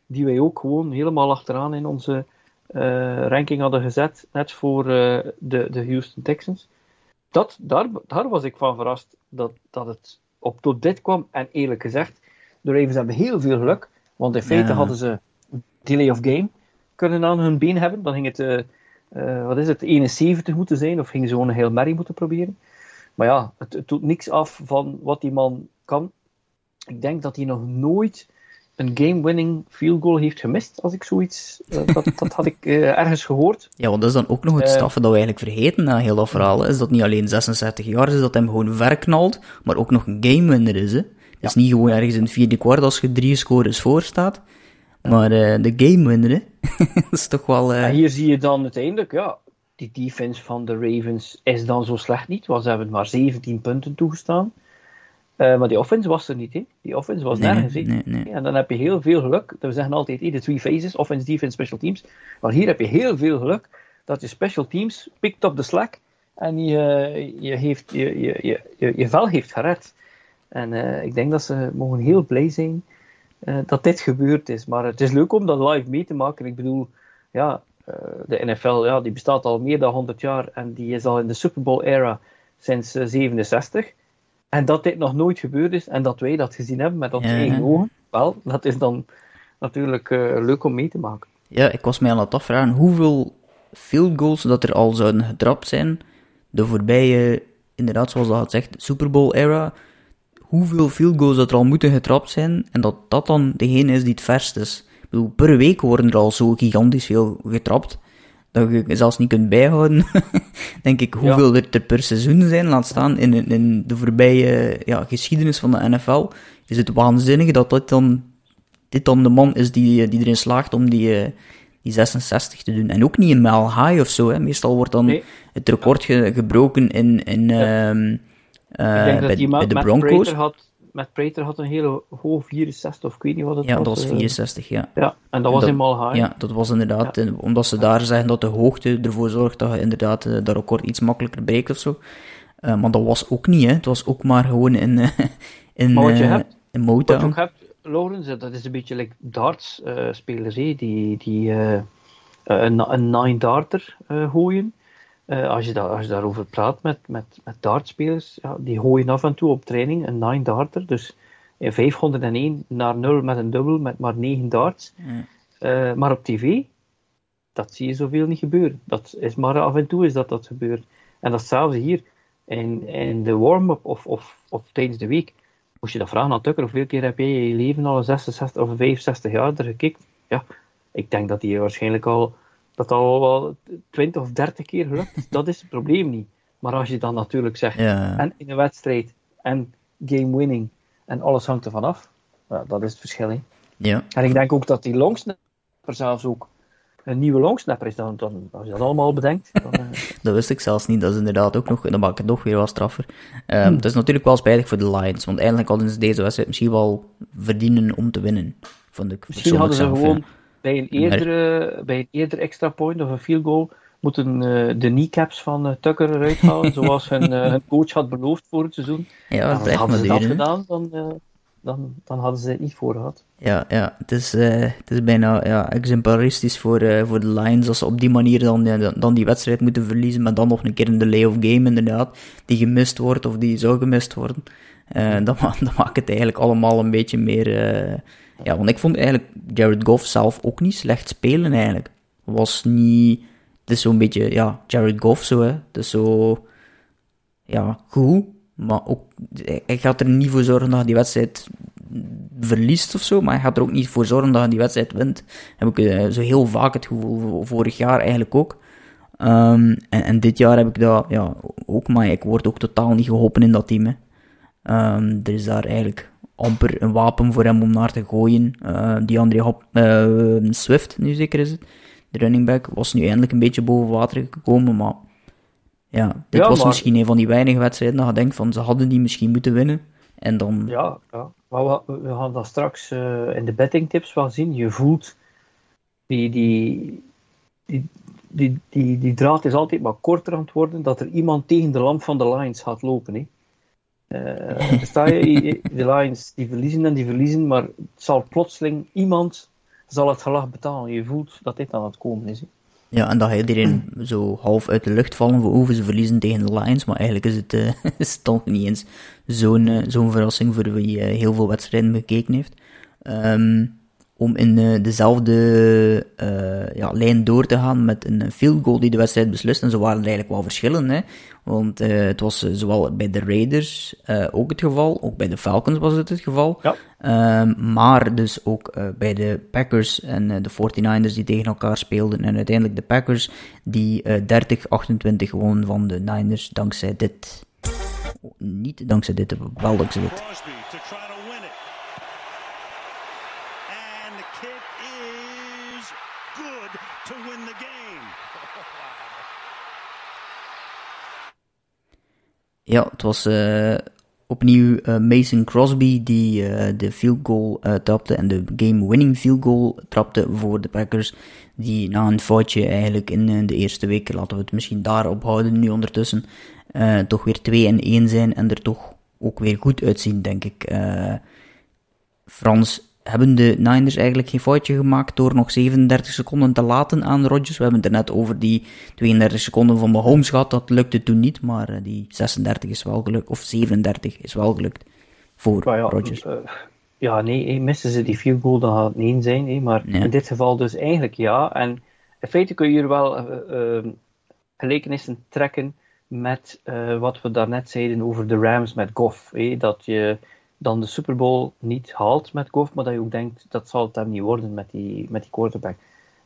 die wij ook gewoon helemaal achteraan in onze uh, ranking hadden gezet, net voor uh, de, de Houston Texans. Dat, daar, daar was ik van verrast dat, dat het op tot dit kwam. En eerlijk gezegd, de Ravens hebben heel veel geluk, want in feite hadden ze delay of game kunnen aan hun been hebben. Dan ging het, uh, wat is het, 71 moeten zijn, of gingen ze gewoon een heel Mary moeten proberen. Maar ja, het, het doet niks af van wat die man kan. Ik denk dat hij nog nooit een game-winning field goal heeft gemist, als ik zoiets... Uh, dat, dat had ik uh, ergens gehoord. Ja, want dat is dan ook nog het uh, staffen dat we eigenlijk vergeten na heel dat verhaal. Is dat niet alleen 66 jaar is, dat hem gewoon verknalt, maar ook nog een game-winner is. Hè? Het is niet gewoon ergens in het vierde kwart als je drie scores voor staat. Maar de game-winner, (laughs) dat is toch wel... Ja, hier zie je dan uiteindelijk, ja, die defense van de Ravens is dan zo slecht niet, want ze hebben maar 17 punten toegestaan. Uh, maar die offense was er niet, hè? Die offense was nergens, nee, nee. En dan heb je heel veel geluk. We zeggen altijd, de three phases, offense, defense, special teams. Maar hier heb je heel veel geluk dat je special teams pikt op de slack en je, je, heeft, je, je, je, je vel heeft gered. En uh, ik denk dat ze mogen heel blij zijn uh, dat dit gebeurd is. Maar het is leuk om dat live mee te maken. Ik bedoel, ja, de NFL ja, die bestaat al meer dan 100 jaar en die is al in de Super Bowl era sinds 67. En dat dit nog nooit gebeurd is en dat wij dat gezien hebben met onze ja. eigen ogen, wel, dat is dan natuurlijk leuk om mee te maken. Ja, ik was mij aan het afvragen hoeveel field goals dat er al zouden getrapt zijn de voorbije, inderdaad, zoals dat zegt, Super Bowl era. Hoeveel field goals dat er al moeten getrapt zijn en dat dat dan degene is die het verst is. Ik bedoel, per week worden er al zo gigantisch veel getrapt dat je zelfs niet kunt bijhouden, (laughs) denk ik, hoeveel er per seizoen zijn, laat staan in, in de voorbije ja, geschiedenis van de NFL, is het waanzinnig dat dit dan, dit dan de man is die, die erin slaagt om die, eh, die 66 te doen. En ook niet in mile high of zo, hè. meestal wordt dan het record ge, gebroken in, in ja. um, uh, bij, bij, de Broncos. Had met Prater had een hele hoog 64 of ik weet niet wat het ja, was. Ja, dat was 64, ja. Ja, en dat was dat, high. Ja, dat was inderdaad, ja. omdat ze daar zeggen dat de hoogte ervoor zorgt dat je inderdaad dat record iets makkelijker bereikt of zo. Uh, maar dat was ook niet, hè. Het was ook maar gewoon in, uh, (laughs) in, maar wat je hebt, in Motown. Wat je ook hebt, Laurens, dat is een beetje like darts spelers, die, die een, een nine darter gooien. Uh, als, je als je daarover praat met, met, met dartspelers, ja, die gooien af en toe op training een 9 darter. Dus in 501 naar 0 met een dubbel met maar 9 darts. Mm. Uh, maar op tv, dat zie je zoveel niet gebeuren. Dat is maar af en toe is dat dat gebeurt. En datzelfde hier. In, in de warm-up of, of, of tijdens de week, moest je dat vragen aan Tucker, hoeveel keer heb jij in je leven al 66 of 65 jaar er gekikt? Ja, ik denk dat hij waarschijnlijk al dat al wel 20 of 30 keer gelukt dat is het probleem niet. Maar als je dan natuurlijk zegt, ja. en in een wedstrijd, en game winning, en alles hangt ervan af, dat is het verschil. Ja. En ik denk ook dat die longsnapper zelfs ook een nieuwe longsnapper is. Dan, dan, als je dat allemaal bedenkt. Dan, uh... (laughs) dat wist ik zelfs niet. Dat is inderdaad ook nog, dan maak ik het nog weer wat straffer. Um, hm. Het is natuurlijk wel spijtig voor de Lions, want eigenlijk hadden ze deze wedstrijd misschien wel verdienen om te winnen. Vond ik misschien hadden ze zelf, gewoon. Ja bij een eerdere, bij een eerder extra point of een field goal moeten uh, de kneecaps van uh, Tucker eruit halen, (laughs) zoals hun, uh, hun, coach had beloofd voor het seizoen. Ja, dat hadden ze dat gedaan, dan, dan, dan hadden ze het niet voor gehad. Ja, ja het, is, het is bijna ja, exemplaristisch voor, voor de Lions als ze op die manier dan, dan die wedstrijd moeten verliezen, maar dan nog een keer in de lay of game inderdaad, die gemist wordt of die zou gemist worden. dan, (laughs) dan maakt het eigenlijk allemaal een beetje meer ja, want ik vond eigenlijk Jared Goff zelf ook niet slecht spelen eigenlijk. Was niet, het is zo'n beetje, ja, Jared Goff zo, hè. Het is zo, ja, goed, maar ook, hij gaat er niet voor zorgen dat hij die wedstrijd verliest of zo, maar hij gaat er ook niet voor zorgen dat hij die wedstrijd wint. Heb ik uh, zo heel vaak het gevoel, vorig jaar eigenlijk ook. Um, en, en, dit jaar heb ik dat ja, ook, maar ik word ook totaal niet geholpen in dat team. Um, er is daar eigenlijk amper een wapen voor hem om naar te gooien. Uh, die André Hop, uh, Swift, nu zeker is het, de running back, was nu eindelijk een beetje boven water gekomen, maar ja, dit was misschien een van die weinige wedstrijden dat je denkt van ze hadden die misschien moeten winnen. En dan... Ja, ja. maar we, we gaan dat straks uh, in de betting tips wel zien. Je voelt die, die, die, die, die, die draad is altijd maar korter aan het worden, dat er iemand tegen de lamp van de Lions gaat lopen. Hè. Uh, sta je, de Lions die verliezen en die verliezen, maar het zal plotseling iemand zal het gelag betalen. Je voelt dat dit aan het komen is. Ja, en dat iedereen (clears throat) zo half uit de lucht vallen voor over ze verliezen tegen de Lions, maar eigenlijk is het, uh, (laughs) is toch niet eens zo'n uh, zo'n verrassing voor wie heel veel wedstrijden bekeken heeft. Um, om in uh, dezelfde uh, ja, lijn door te gaan met een field goal die de wedstrijd beslist. En zo waren er eigenlijk wel verschillen, hè. Want uh, het was zowel bij de Raiders ook het geval, ook bij de Falcons was het het geval. Ja. Ehm, maar dus ook bij de Packers en de 49ers die tegen elkaar speelden. En uiteindelijk de Packers die 30-28 gewonnen van de Niners dankzij dit. Niet dankzij dit, wel dankzij dit. Ja, het was uh, opnieuw uh, Mason Crosby die uh, de field goal trapte en de game-winning field goal trapte voor de Packers. Die na een foutje eigenlijk in de eerste week, laten we het misschien daarop houden nu ondertussen, toch weer 2 en 1 zijn en er toch ook weer goed uitzien, denk ik. Frans hebben de Niners eigenlijk geen foutje gemaakt door nog 37 seconden te laten aan Rodgers. We hebben het er net over die 32 seconden van Mahomes gehad. Dat lukte toen niet, maar eh, die 36 is wel gelukt, of 37 is wel gelukt voor ja, Rodgers. Uh, ja, nee, missen ze die field goal, dan gaat het nee zijn. maar in dit geval dus eigenlijk ja. En in feite kun je hier wel uh, gelijkenissen trekken met wat we daarnet zeiden over de Rams met Goff. dat je dan de Super Bowl niet haalt met Goff, maar dat je ook denkt, dat zal het hem niet worden met die, met die quarterback.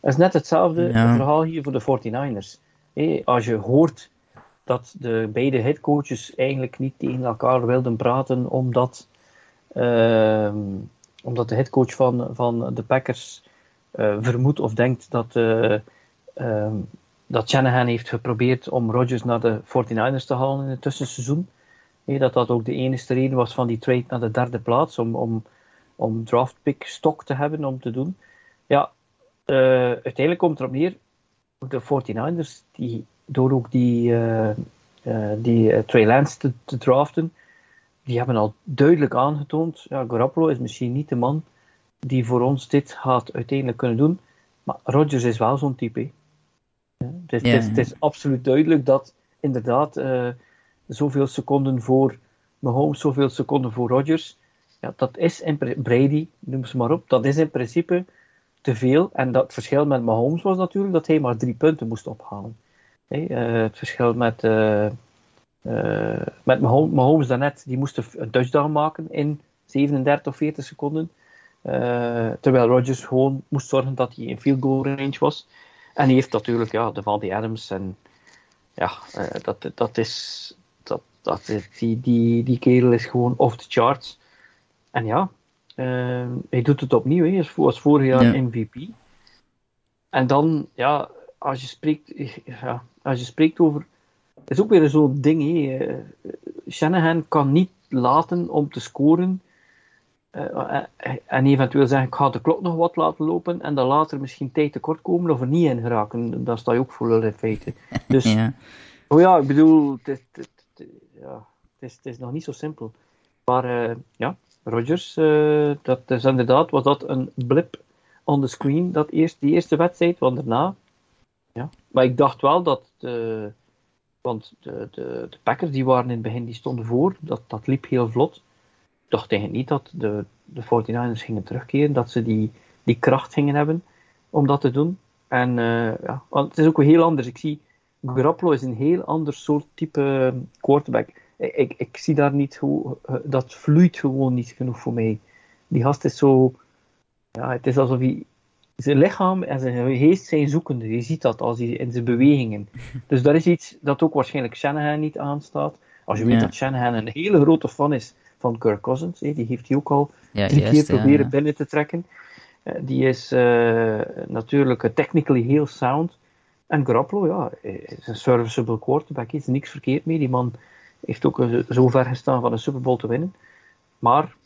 Het is net hetzelfde verhaal hier voor de 49ers. als je hoort dat de beide headcoaches eigenlijk niet tegen elkaar wilden praten, omdat, uh, omdat de headcoach van, van de Packers uh, vermoedt of denkt dat, uh, dat Shanahan heeft geprobeerd om Rodgers naar de 49ers te halen in het tussenseizoen dat dat ook de enige reden was van die trade naar de derde plaats, om, om, om draftpick stok te hebben om te doen. Ja, uh, uiteindelijk komt het erop neer, de 49ers, die, door ook die, uh, uh, die Trey Lance te, te, draften, die hebben al duidelijk aangetoond, ja, Garoppolo is misschien niet de man die voor ons dit gaat uiteindelijk kunnen doen, maar Rodgers is wel zo'n type. Ja, het, is, het, is, het, is, absoluut duidelijk dat inderdaad zoveel seconden voor Mahomes, zoveel seconden voor Rodgers. Ja, dat is in Brady, noem ze maar op, dat is in principe te veel. En dat verschil met Mahomes was natuurlijk dat hij maar drie punten moest ophalen. Uh, het verschil met, uh, uh, met Mahomes, daarnet, die moest een touchdown maken in 37 of 40 seconden. terwijl Rodgers gewoon moest zorgen dat hij in field goal range was. En hij heeft natuurlijk ja, de Valdy Adams en ja, dat, dat is dat, die, die, die kerel is gewoon off the charts. En ja, uh, hij doet het opnieuw. Hij was vorig jaar MVP. En dan, ja, als je spreekt, ja, als je spreekt over. Het is ook weer zo'n ding. Hè. Uh, Shanahan kan niet laten om te scoren. Uh, en eventueel zeggen: ik ga de klok nog wat laten lopen. En dan later misschien tijd tekort komen of er niet in geraken. Daar sta je ook voor in feite. (laughs) Dus, ja. oh ja, ik bedoel, het, het, ja, het, is, het is nog niet zo simpel. Maar uh, ja, Rodgers, uh, dat is inderdaad, was dat een blip on the screen, dat eerst, die eerste wedstrijd, want daarna, ja. Maar ik dacht wel dat, de, want de, de, de Packers, die waren in het begin, die stonden voor, dat, dat liep heel vlot. Ik dacht eigenlijk niet dat de, de 49ers gingen terugkeren, dat ze die, die kracht gingen hebben om dat te doen. En ja, want het is ook wel heel anders. Ik zie, Garoppolo is een heel ander soort type quarterback. Ik, ik, zie daar niet hoe, dat vloeit gewoon niet genoeg voor mij. Die gast is zo, ja, het is alsof hij zijn lichaam en zijn geest zijn zoekende. Je ziet dat als hij in zijn bewegingen. (laughs) Dus dat is iets dat ook waarschijnlijk Shanahan niet aanstaat. Als je weet dat Shanahan een hele grote fan is van Kirk Cousins, die heeft hij ook al ja, drie keer proberen binnen te trekken. Eh, die is uh, natuurlijk technically heel sound. En Garoppolo, ja, is een serviceable quarterback. Er is niks verkeerd mee. Die man heeft ook zo ver gestaan van een Super Bowl te winnen. Maar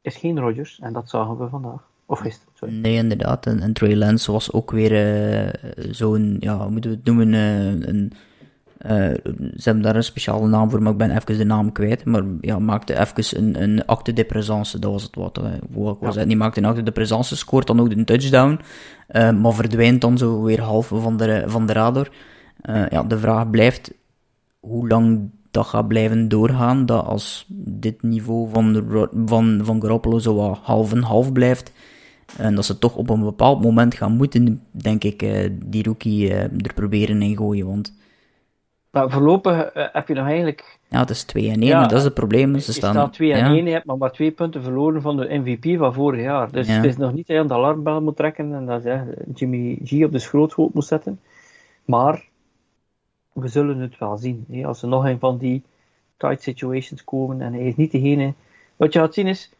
is geen Rodgers en dat zagen we vandaag. Of gisteren, sorry. Nee, inderdaad. En, en Trey Lance was ook weer uh, zo'n, ja, hoe moeten we het noemen, een... Uh, ze hebben daar een speciale naam voor, maar ik ben even de naam kwijt. Maar ja, maakte even een, een acte de présence, dat was het wat. Hoe was ja. het? Die maakte een acte de présence, scoort dan ook een touchdown, maar verdwijnt dan zo weer half van de, van de radar. ja, de vraag blijft, hoe lang dat gaat blijven doorgaan, dat als dit niveau van, de, van, van Garoppolo zo wat half en half blijft, en dat ze toch op een bepaald moment gaan moeten, denk ik, die rookie er proberen in gooien. Want... Maar voorlopig uh, heb je nog eigenlijk... Ja, het is 2 en 1, ja, dat is het probleem. Ze je staan, staat 2 en 1, je hebt maar, maar twee punten verloren van de MVP van vorig jaar. Dus het is nog niet dat je aan de alarmbel moet trekken en dat je Jimmy G op de schroothoop moet zetten. Maar we zullen het wel zien. Hè? Als er nog een van die tight situations komen en hij is niet degene. Wat je gaat zien is,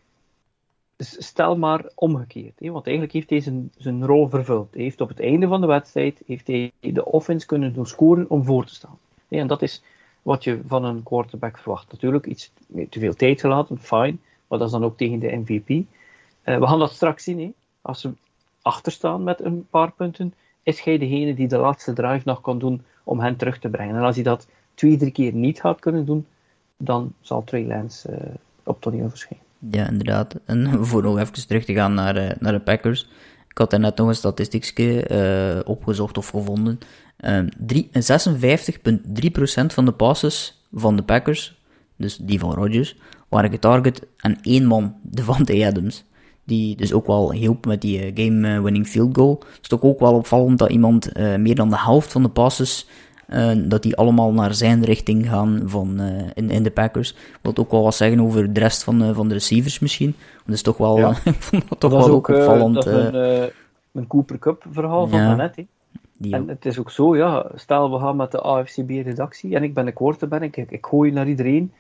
stel maar omgekeerd. Hè? Want eigenlijk heeft hij zijn, zijn rol vervuld. Hij heeft op het einde van de wedstrijd heeft hij de offense kunnen doen scoren om voor te staan. En dat is wat je van een quarterback verwacht. Natuurlijk iets te veel tijd gelaten, fine. Maar dat is dan ook tegen de MVP. Eh, we gaan dat straks zien. Hè? Als ze achterstaan met een paar punten, is hij degene die de laatste drive nog kan doen om hen terug te brengen. En als hij dat twee, drie keer niet gaat kunnen doen, dan zal Trey Lance uh, op toneel verschijnen. Ja, inderdaad. En (laughs) voor nog even terug te gaan naar, uh, naar de Packers. Ik had er net nog een statistiekje uh, opgezocht of gevonden. 56,3% van de passes van de Packers, dus die van Rodgers, waren getarget aan één man, (laughs) Devante Adams. Die dus ook wel hielp met die game-winning field goal. Het is toch ook wel opvallend dat iemand meer dan de helft van de passes dat die allemaal naar zijn richting gaan van, uh, in, in de Packers. Wat ook wel wat zeggen over de rest van, uh, van de receivers misschien. Dat is toch wel, ja. (laughs) toch wel ook, opvallend. Dat is een, een Cooper Cup verhaal van ja. net. En het is ook zo, ja, stel we gaan met de AFCB-redactie en ik ben de quarterback, ik, ik gooi naar iedereen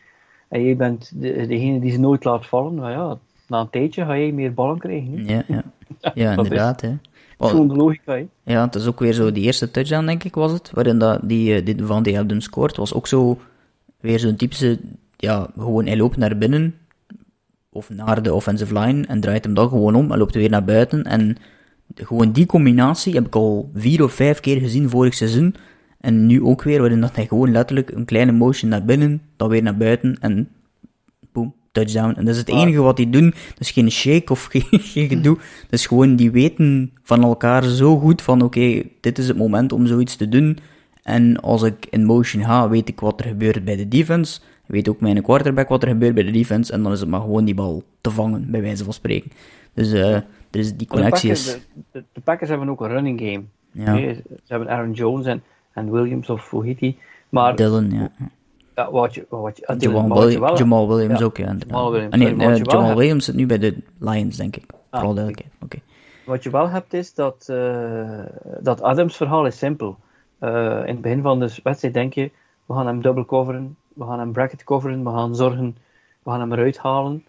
en jij bent de, degene die ze nooit laat vallen, maar ja, na een tijdje ga jij meer ballen krijgen. Ja, ja. (laughs) ja inderdaad. Hè. Gewoon de logica, hè? Ja, het is ook weer zo, die eerste touchdown, denk ik, was het, waarin dat, die, eh, die Van die Helden scoort, was ook zo, weer zo'n typische, ja, gewoon, hij loopt naar binnen, of naar de offensive line, en draait hem dan gewoon om, en loopt weer naar buiten, en gewoon die combinatie heb ik al vier of vijf keer gezien vorig seizoen, en nu ook weer, waarin dat hij gewoon letterlijk een kleine motion naar binnen, dan weer naar buiten, en touchdown. En dat is het enige wat die doen. Dat is geen shake of (laughs) geen, geen gedoe. Dat is gewoon, die weten van elkaar zo goed van, oké, dit is het moment om zoiets te doen. En als ik in motion ga, weet ik wat er gebeurt bij de defense. Weet ook mijn quarterback wat er gebeurt bij de defense. En dan is het maar gewoon die bal te vangen, bij wijze van spreken. Dus uh, is die connectie de Packers, De, de, Packers hebben ook een running game. Ja. Ze hebben Aaron Jones en, en Williams, of hoe heet die. Maar, Dylan, ja. Ja, wat je, wat je, Jamal, Jamal Williams ook, ja. Jamal Williams, ah, nee, uh, Jamal Williams zit nu bij de Lions, denk ik. Ah, Vooral duidelijkheid. Oké. Wat je wel hebt is dat, uh, dat Adams verhaal is simpel. Uh, in het begin van de wedstrijd denk je, we gaan hem double coveren, we gaan hem bracket coveren, we gaan zorgen, we gaan hem eruit halen.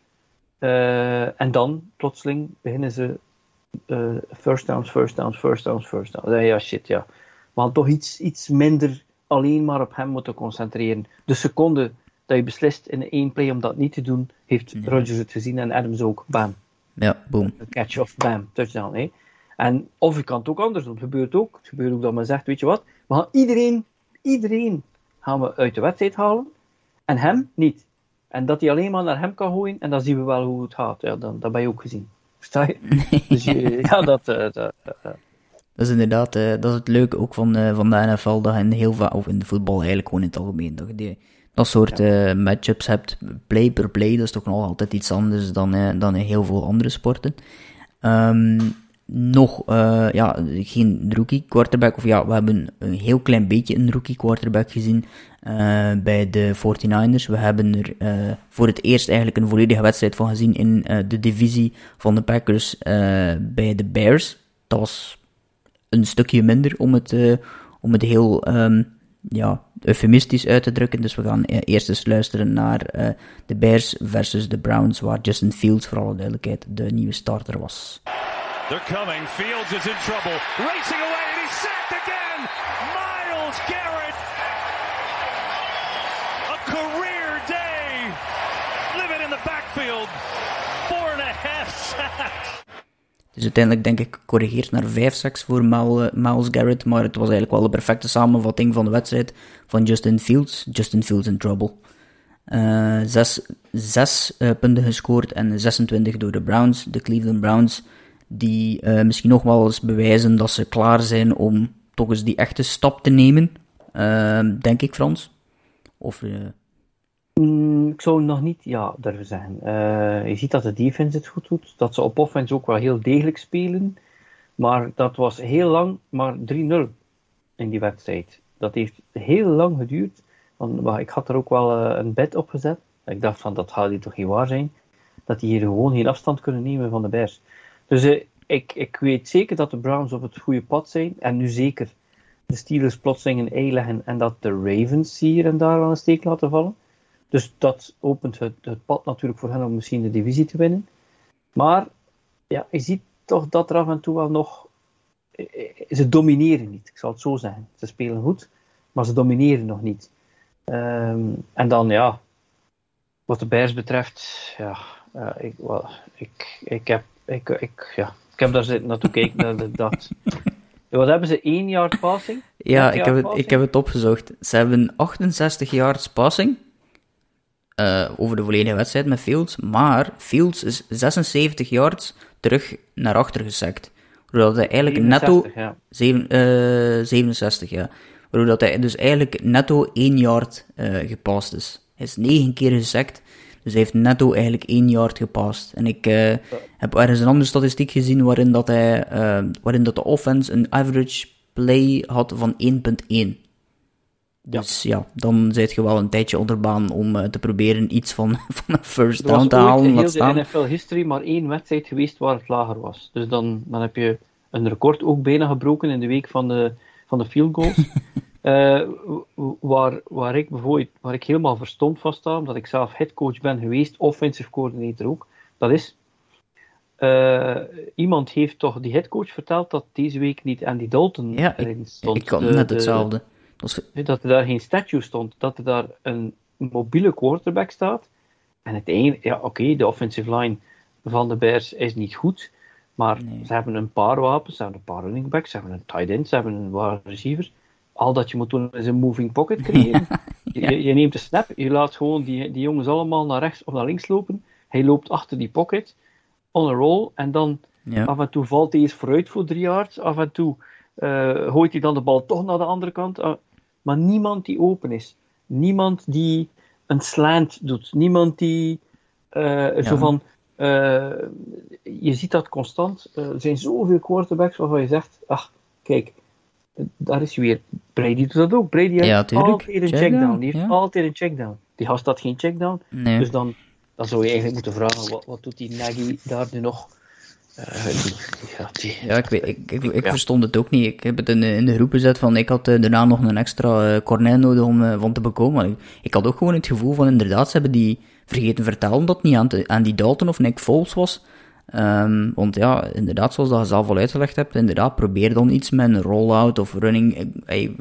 En dan, plotseling, beginnen ze first downs, first downs, first downs, first downs. Ja, shit, ja. Gaan toch iets, iets minder alleen maar op hem moeten concentreren. De seconde dat je beslist in één play om dat niet te doen, heeft ja. Rodgers het gezien en Adams ook. Bam. Ja, boom. Catch of bam, touchdown. Hè. En of je kan het ook anders doen. Het gebeurt ook. Het gebeurt ook dat men zegt, weet je wat, we gaan iedereen, iedereen gaan we uit de wedstrijd halen en hem niet. En dat hij alleen maar naar hem kan gooien en dan zien we wel hoe het gaat. Ja, dan, dat ben je ook gezien. Versta je? (laughs) dus je, ja, dat, uh, dat uh, dat is inderdaad, uh, dat is het leuke ook van, uh, van de NFL, dat je in heel vaak, of in de voetbal eigenlijk gewoon in het algemeen, dat je die, dat soort ja. uh, matchups hebt, play per play, dat is toch nog altijd iets anders dan, dan in heel veel andere sporten. Um, nog ja, geen rookie quarterback, of ja, we hebben een heel klein beetje een rookie quarterback gezien bij de 49ers. We hebben er voor het eerst eigenlijk een volledige wedstrijd van gezien in de divisie van de Packers bij de Bears. Dat was een stukje minder om het, om het heel um, ja, eufemistisch uit te drukken. Dus we gaan eerst eens luisteren naar de Bears versus de Browns, waar Justin Fields, voor alle duidelijkheid, de nieuwe starter was. They're coming. Fields is in trouble. Racing away and he's sacked again. Miles Garrett. A career day. Living in the backfield. Four and a half sacks. Dus uiteindelijk denk ik gecorrigeerd naar 5 sacks voor eh, Miles Garrett. Maar het was eigenlijk wel de perfecte samenvatting van de wedstrijd van Justin Fields. Justin Fields in trouble. Uh, zes, zes uh, punten gescoord en 26 door de Browns. De Cleveland Browns die misschien nog wel eens bewijzen dat ze klaar zijn om toch eens die echte stap te nemen. Denk ik, Frans? Of. Mm, ik zou nog niet ja durven zeggen. je ziet dat de defense het goed doet, dat ze op offense ook wel heel degelijk spelen. Maar dat was heel lang maar 3-0 in die wedstrijd. Dat heeft heel lang geduurd. Want ik had er ook wel een bed op gezet. Ik dacht van dat gaat hier toch niet waar zijn. Dat die hier gewoon geen afstand kunnen nemen van de Bears. Dus uh, ik, ik weet zeker dat de Browns op het goede pad zijn. En nu zeker de Steelers plotseling een ei leggen en dat de Ravens hier en daar aan een steek laten vallen. Dus dat opent het, het pad natuurlijk voor hen om misschien de divisie te winnen. Maar ja, je ziet toch dat er af en toe wel nog. Eh, eh, ze domineren niet, ik zal het zo zeggen. Ze spelen goed, maar ze domineren nog niet. Um, en dan ja, wat de Bears betreft, ja, uh, ik, well, ik, ik heb ik, ik, ja, ik heb daar zitten naartoe gekeken. dat, dat, wat hebben ze? 1 yard passing? Ja, ik heb, het, ik heb het opgezocht. Ze hebben 68 yards passing. Uh, over de volledige wedstrijd met Fields. Maar Fields is 76 yards terug naar achter gesekt. Waardoor hij eigenlijk 67, netto. Ja. 7, uh, 67, ja. Waardoor hij dus eigenlijk netto 1 yard uh, gepast is. Hij is 9 keer gesekt dus hij heeft netto eigenlijk één yard gepast. En ik uh, heb ergens een andere statistiek gezien waarin, dat hij, waarin dat de offense een average play had van 1.1. Dus ja. dan zit je wel een tijdje onderbaan om uh, te proberen iets van, (laughs) van een first down te halen. Er was in de NFL-history maar één wedstrijd geweest waar het lager was. Dus dan, dan heb je een record ook bijna gebroken in de week van de, van de field goals. (laughs) Uh, waar, waar ik bijvoorbeeld waar ik helemaal verstond van sta, omdat ik zelf headcoach ben geweest, offensive coordinator ook, dat is uh, iemand heeft toch die headcoach verteld dat deze week niet Andy Dalton ja, erin stond. Ik kan net hetzelfde. Dat, dat er daar geen statue stond, dat er daar een mobiele quarterback staat. En het ene, ja oké, okay, de offensive line van de Bears is niet goed, maar nee. ze hebben een paar wapens, ze hebben een paar running backs, ze hebben een tight end, ze hebben een wide receiver al dat je moet doen is een moving pocket creëren. (laughs) Je, je, neemt de snap, je laat gewoon die, die jongens allemaal naar rechts of naar links lopen. Hij loopt achter die pocket, on a roll, en dan af en toe valt hij eens vooruit voor drie yards. Af en toe uh, gooit hij dan de bal toch naar de andere kant. Uh, maar niemand die open is. Niemand die een slant doet. Niemand die uh, zo van. je ziet dat constant. er zijn zoveel quarterbacks waarvan je zegt: ach, kijk daar is weer. Brady doet dat ook. Brady heeft ja, altijd een checkdown. Die heeft altijd een checkdown. Die gast had geen checkdown. Nee. Dus dan, dan zou je eigenlijk moeten vragen: wat, wat doet die Nagy daar nu nog? Uh, ja, die, ja, ik, weet, ik, ik, ik verstond het ook niet. Ik heb het in, in de groep gezet van ik had uh, daarna nog een extra cornet nodig om van te bekomen. Ik, ik, had ook gewoon het gevoel van inderdaad, ze hebben die vergeten vertellen dat niet aan, te, aan die Dalton of Nick Foles was. Um, want ja, inderdaad, zoals dat je zelf al uitgelegd hebt, inderdaad, probeer dan iets met een rollout of running. Hey,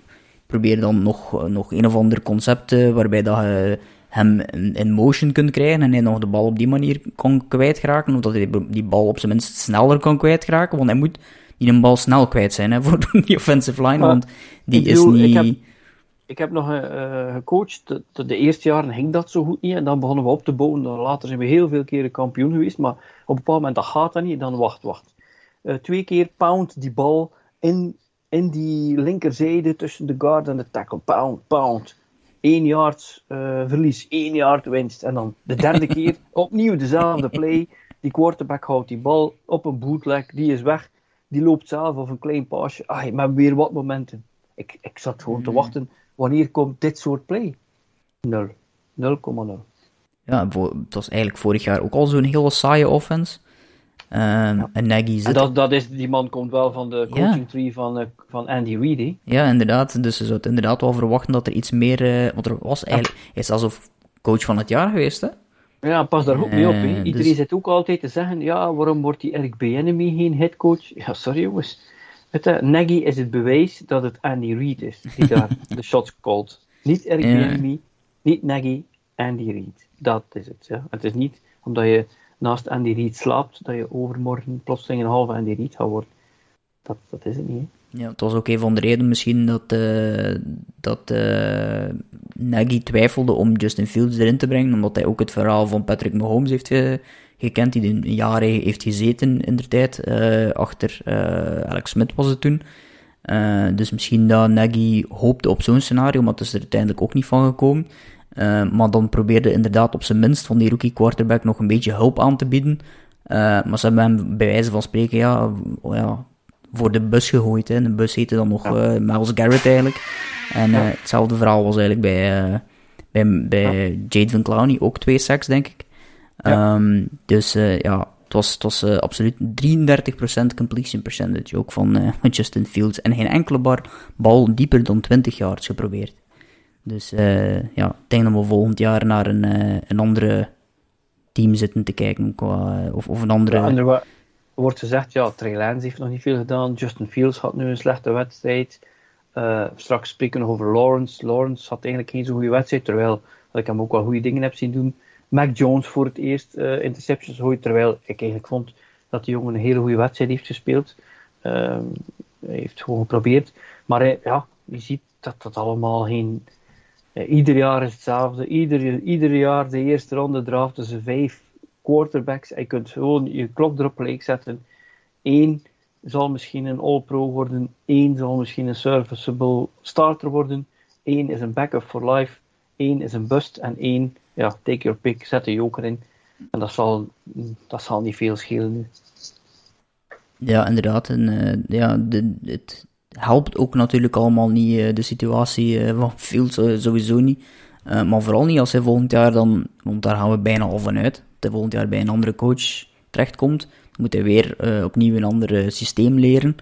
probeer dan nog, nog een of ander concept waarbij dat je hem in motion kunt krijgen en hij nog de bal op die manier kan kwijtraken, of dat hij die bal op zijn minst sneller kan kwijtraken, want hij moet niet een bal snel kwijt zijn hè, (laughs) voor die offensive line, want die is niet ik heb nog uh, gecoacht. De, de, eerste jaren ging dat zo goed niet. En dan begonnen we op te bouwen. Dan later zijn we heel veel keren kampioen geweest. Maar op een bepaald moment dat gaat dat niet. Dan wacht, wacht. Uh, twee keer pound die bal in, in die linkerzijde tussen de guard en de tackle. Pound, pound. Eén yard uh, verlies, één yard winst. En dan de derde (laughs) keer opnieuw dezelfde play. Die quarterback houdt die bal op een bootleg. Die is weg. die loopt zelf of een klein paasje. Ah, maar weer wat momenten. Ik, ik zat gewoon te hmm. wachten, wanneer komt dit soort play? Nul. 0,0. Ja, het was eigenlijk vorig jaar ook al zo'n hele saaie offense. Um, En Nagy zit... En dat, dat is, die man komt wel van de coaching tree van, uh, van Andy Reid, Ja, inderdaad. Dus je zou het inderdaad wel verwachten dat er iets meer... Uh, want er was eigenlijk... Hij is alsof coach van het jaar geweest, hè? Ja, pas daar ook mee op. Eh, Iedereen dus... zit ook altijd te zeggen, ja, waarom wordt die Eric Bieniemy geen headcoach? Ja, sorry jongens. Het, Nagy is het bewijs dat het Andy Reid is, die daar (laughs) de shots called. Niet Eric ja. niet Nagy, Andy Reid. Dat is het. Ja. Het is niet omdat je naast Andy Reid slaapt, dat je overmorgen plotseling een halve Andy Reid gaat worden. Dat, dat is het niet. Ja, het was ook een van de redenen misschien dat, uh, dat uh, Nagy twijfelde om Justin Fields erin te brengen, omdat hij ook het verhaal van Patrick Mahomes heeft gekend, die een jaren heeft gezeten in de tijd, achter Alex Smith was het toen. dus misschien dat Nagy hoopte op zo'n scenario, maar het is er uiteindelijk ook niet van gekomen. Uh, maar dan probeerde inderdaad op zijn minst van die rookie quarterback nog een beetje hulp aan te bieden. Uh, maar ze hebben hem bij wijze van spreken ja, oh ja, voor de bus gegooid. Hè. De bus heette dan nog ja. uh, Miles Garrett eigenlijk. En ja. hetzelfde verhaal was eigenlijk bij, bij, bij ja. Jade Van Clowney, ook twee sacks denk ik. Um, dus ja, het was, het was absoluut 33% completion percentage ook van Justin Fields. En geen enkele bar bal dieper dan 20 yards geprobeerd. Dus uh, ja, ik denk dat we volgend jaar naar een, uh, een andere team zitten te kijken. Qua, of, of een andere... Er wordt gezegd, ja, Trey Lance heeft nog niet veel gedaan. Justin Fields had nu een slechte wedstrijd. Uh, straks spreken we nog over Lawrence. Lawrence had eigenlijk geen zo'n goede wedstrijd, terwijl ik hem ook wel goede dingen heb zien doen. Mac Jones voor het eerst interceptions gooit, terwijl ik eigenlijk vond dat die jongen een hele goede wedstrijd heeft gespeeld. Ehm, hij heeft gewoon geprobeerd. Maar ja, je ziet dat dat allemaal geen ieder jaar is hetzelfde. Ieder, jaar de eerste ronde draft tussen vijf quarterbacks. Je kunt gewoon je klok erop gelijk zetten. Eén zal misschien een All-Pro worden. Eén zal misschien een serviceable starter worden. Eén is een backup for life. Eén is een bust. En één, ja, take your pick, zet de joker in. En dat zal, dat zal niet veel schelen. Ja, inderdaad. En, uh, ja, de, het, helpt ook natuurlijk allemaal niet uh, de situatie van Fields uh, sowieso niet. maar vooral niet als hij volgend jaar dan, want daar gaan we bijna al van uit, dat hij volgend jaar bij een andere coach terechtkomt. Dan moet hij weer opnieuw een ander systeem leren.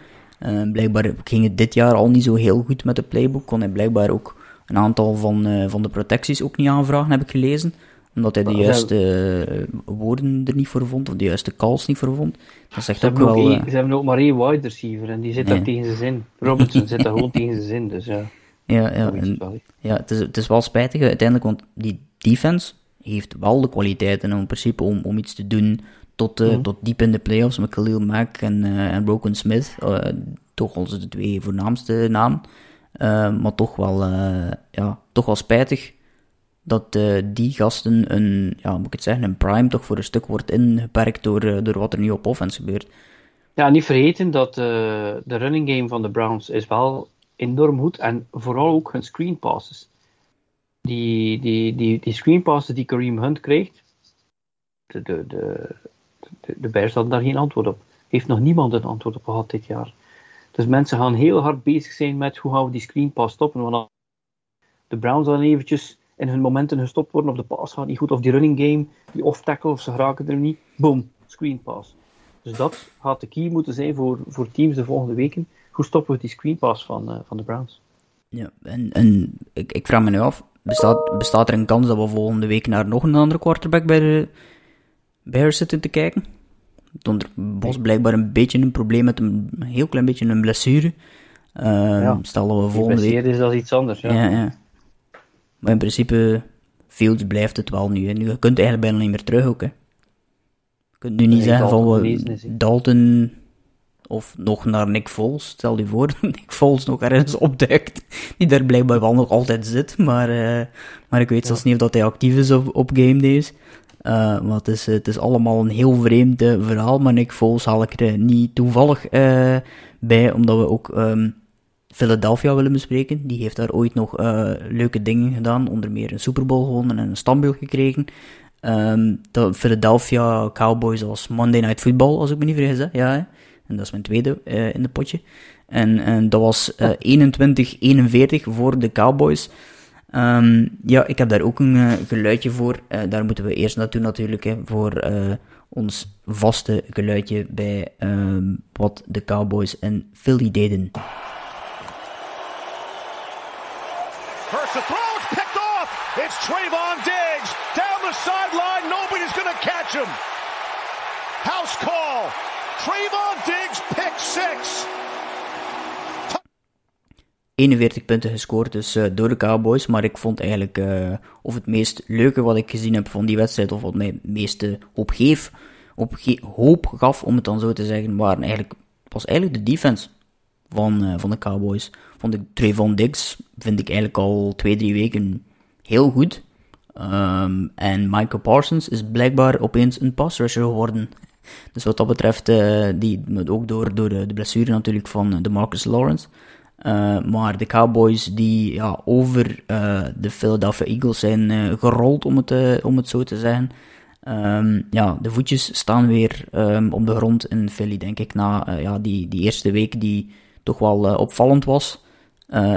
blijkbaar ging het dit jaar al niet zo heel goed met de playbook. Kon hij blijkbaar ook een aantal van, van de protecties ook niet aanvragen, heb ik gelezen omdat hij de juiste eh, woorden er niet voor vond, of de juiste calls niet voor vond. Dat zegt ook wel... Één, ze hebben ook maar één wide receiver en die zit daar tegen zijn zin. Robinson zit daar gewoon tegen zijn zin, dus ja. Ja, ja, en, ja het, is, het is wel spijtig uiteindelijk, want die defense heeft wel de kwaliteiten in principe om, om iets te doen tot, uh, tot diep in de playoffs met Khalil Mack en, uh, en Broken Smith. Uh, toch onze de twee voornaamste namen. maar toch wel, ja, toch wel spijtig dat uh, die gasten een, ja, moet ik het zeggen, een prime toch voor een stuk wordt ingeperkt door, uh, door wat er nu op offense gebeurt. Ja, niet vergeten dat uh, de running game van de Browns is wel enorm goed en vooral ook hun screen passes. Die, die, die, die screen passes die Kareem Hunt krijgt, de, de, de, de, de Bears hadden daar geen antwoord op. Heeft nog niemand een antwoord op gehad dit jaar. Dus mensen gaan heel hard bezig zijn met hoe gaan we die screen pass stoppen. Want de Browns dan eventjes in hun momenten gestopt worden, of de pass gaat niet goed, of die running game, die off-tackle, of ze raken er niet, boom, screen pass. Dus dat gaat de key moeten zijn voor, voor teams de volgende weken. Hoe stoppen we die screen pass van, uh, van de Browns? Ja, en, en ik, ik vraag me nu af, bestaat, bestaat er een kans dat we volgende week naar nog een andere quarterback bij de Bears zitten te kijken? Donder Bos blijkbaar een beetje een probleem met een, heel klein beetje een blessure. Uh, ja, stellen we volgende week... is dat iets anders, ja. ja, ja. Maar in principe, Fields blijft het wel nu. Hè. Nu, je kunt eigenlijk bijna niet meer terug ook. Hè. Je kunt nu niet zeggen van we Dalton of nog naar Nick Foles. Stel je voor (laughs) Nick Foles nog ergens opduikt. Die daar blijkbaar wel nog altijd zit. Maar, uh, maar ik weet zelfs niet of dat hij actief is op, op game days. Uh, maar het is, het is allemaal een heel vreemd uh, verhaal. Maar Nick Foles haal ik er niet toevallig bij. Omdat we ook um, Philadelphia willen bespreken. Die heeft daar ooit nog uh, leuke dingen gedaan, onder meer een Super Bowl gewonnen en een standbeeld gekregen. Um, de Philadelphia Cowboys als Monday Night Football, als ik me niet vergis. Hè? Ja, En dat is mijn tweede in de potje. En, en dat was 21-41 voor de Cowboys. Um, ja, ik heb daar ook een geluidje voor. Daar moeten we eerst naartoe natuurlijk, hè, voor ons vaste geluidje bij um, wat de Cowboys en Philly deden. The throw, picked off. It's Trayvon Diggs down the sideline. Nobody's gonna catch him. House call. Trayvon Diggs pick six. 41 punten gescoord, dus uh, door de Cowboys. Maar ik vond eigenlijk, uh, of het meest leuke wat ik gezien heb van die wedstrijd, of wat mij het meeste hoop, geef, op hoop gaf, om het dan zo te zeggen, waren eigenlijk, was eigenlijk de defense van, uh, van de Cowboys. Vond ik Trayvon Diggs, vind ik eigenlijk al twee, drie weken heel goed. Um, en Michael Parsons is blijkbaar opeens een pass rusher geworden. Dus wat dat betreft, die, ook door, door de, blessure natuurlijk van de Marcus Lawrence. Uh, maar de Cowboys die ja, over uh, de Philadelphia Eagles zijn uh, gerold, om het, om het zo te zeggen. Um, ja, de voetjes staan weer um, op de grond in Philly, denk ik. Na ja, die, die eerste week die toch wel opvallend was,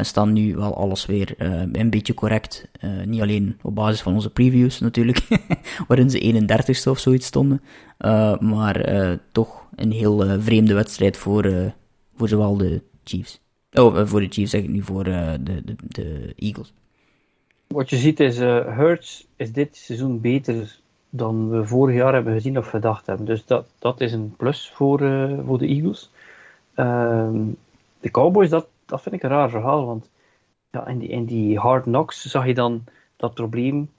staan nu wel alles weer een beetje correct. niet alleen op basis van onze previews natuurlijk, (laughs) waarin ze 31ste of zoiets stonden. maar toch een heel vreemde wedstrijd voor, voor zowel de Chiefs. Oh, eh, voor de Chiefs zeg ik niet, voor de, de, de, Eagles. Wat je ziet is, uh, Hurts is dit seizoen beter dan we vorig jaar hebben gezien of gedacht hebben. Dus dat, dat is een plus voor, voor de Eagles. Ehm, de Cowboys, dat, dat vind ik een raar verhaal, want ja, in, die, in die hard knocks zag je dan dat probleem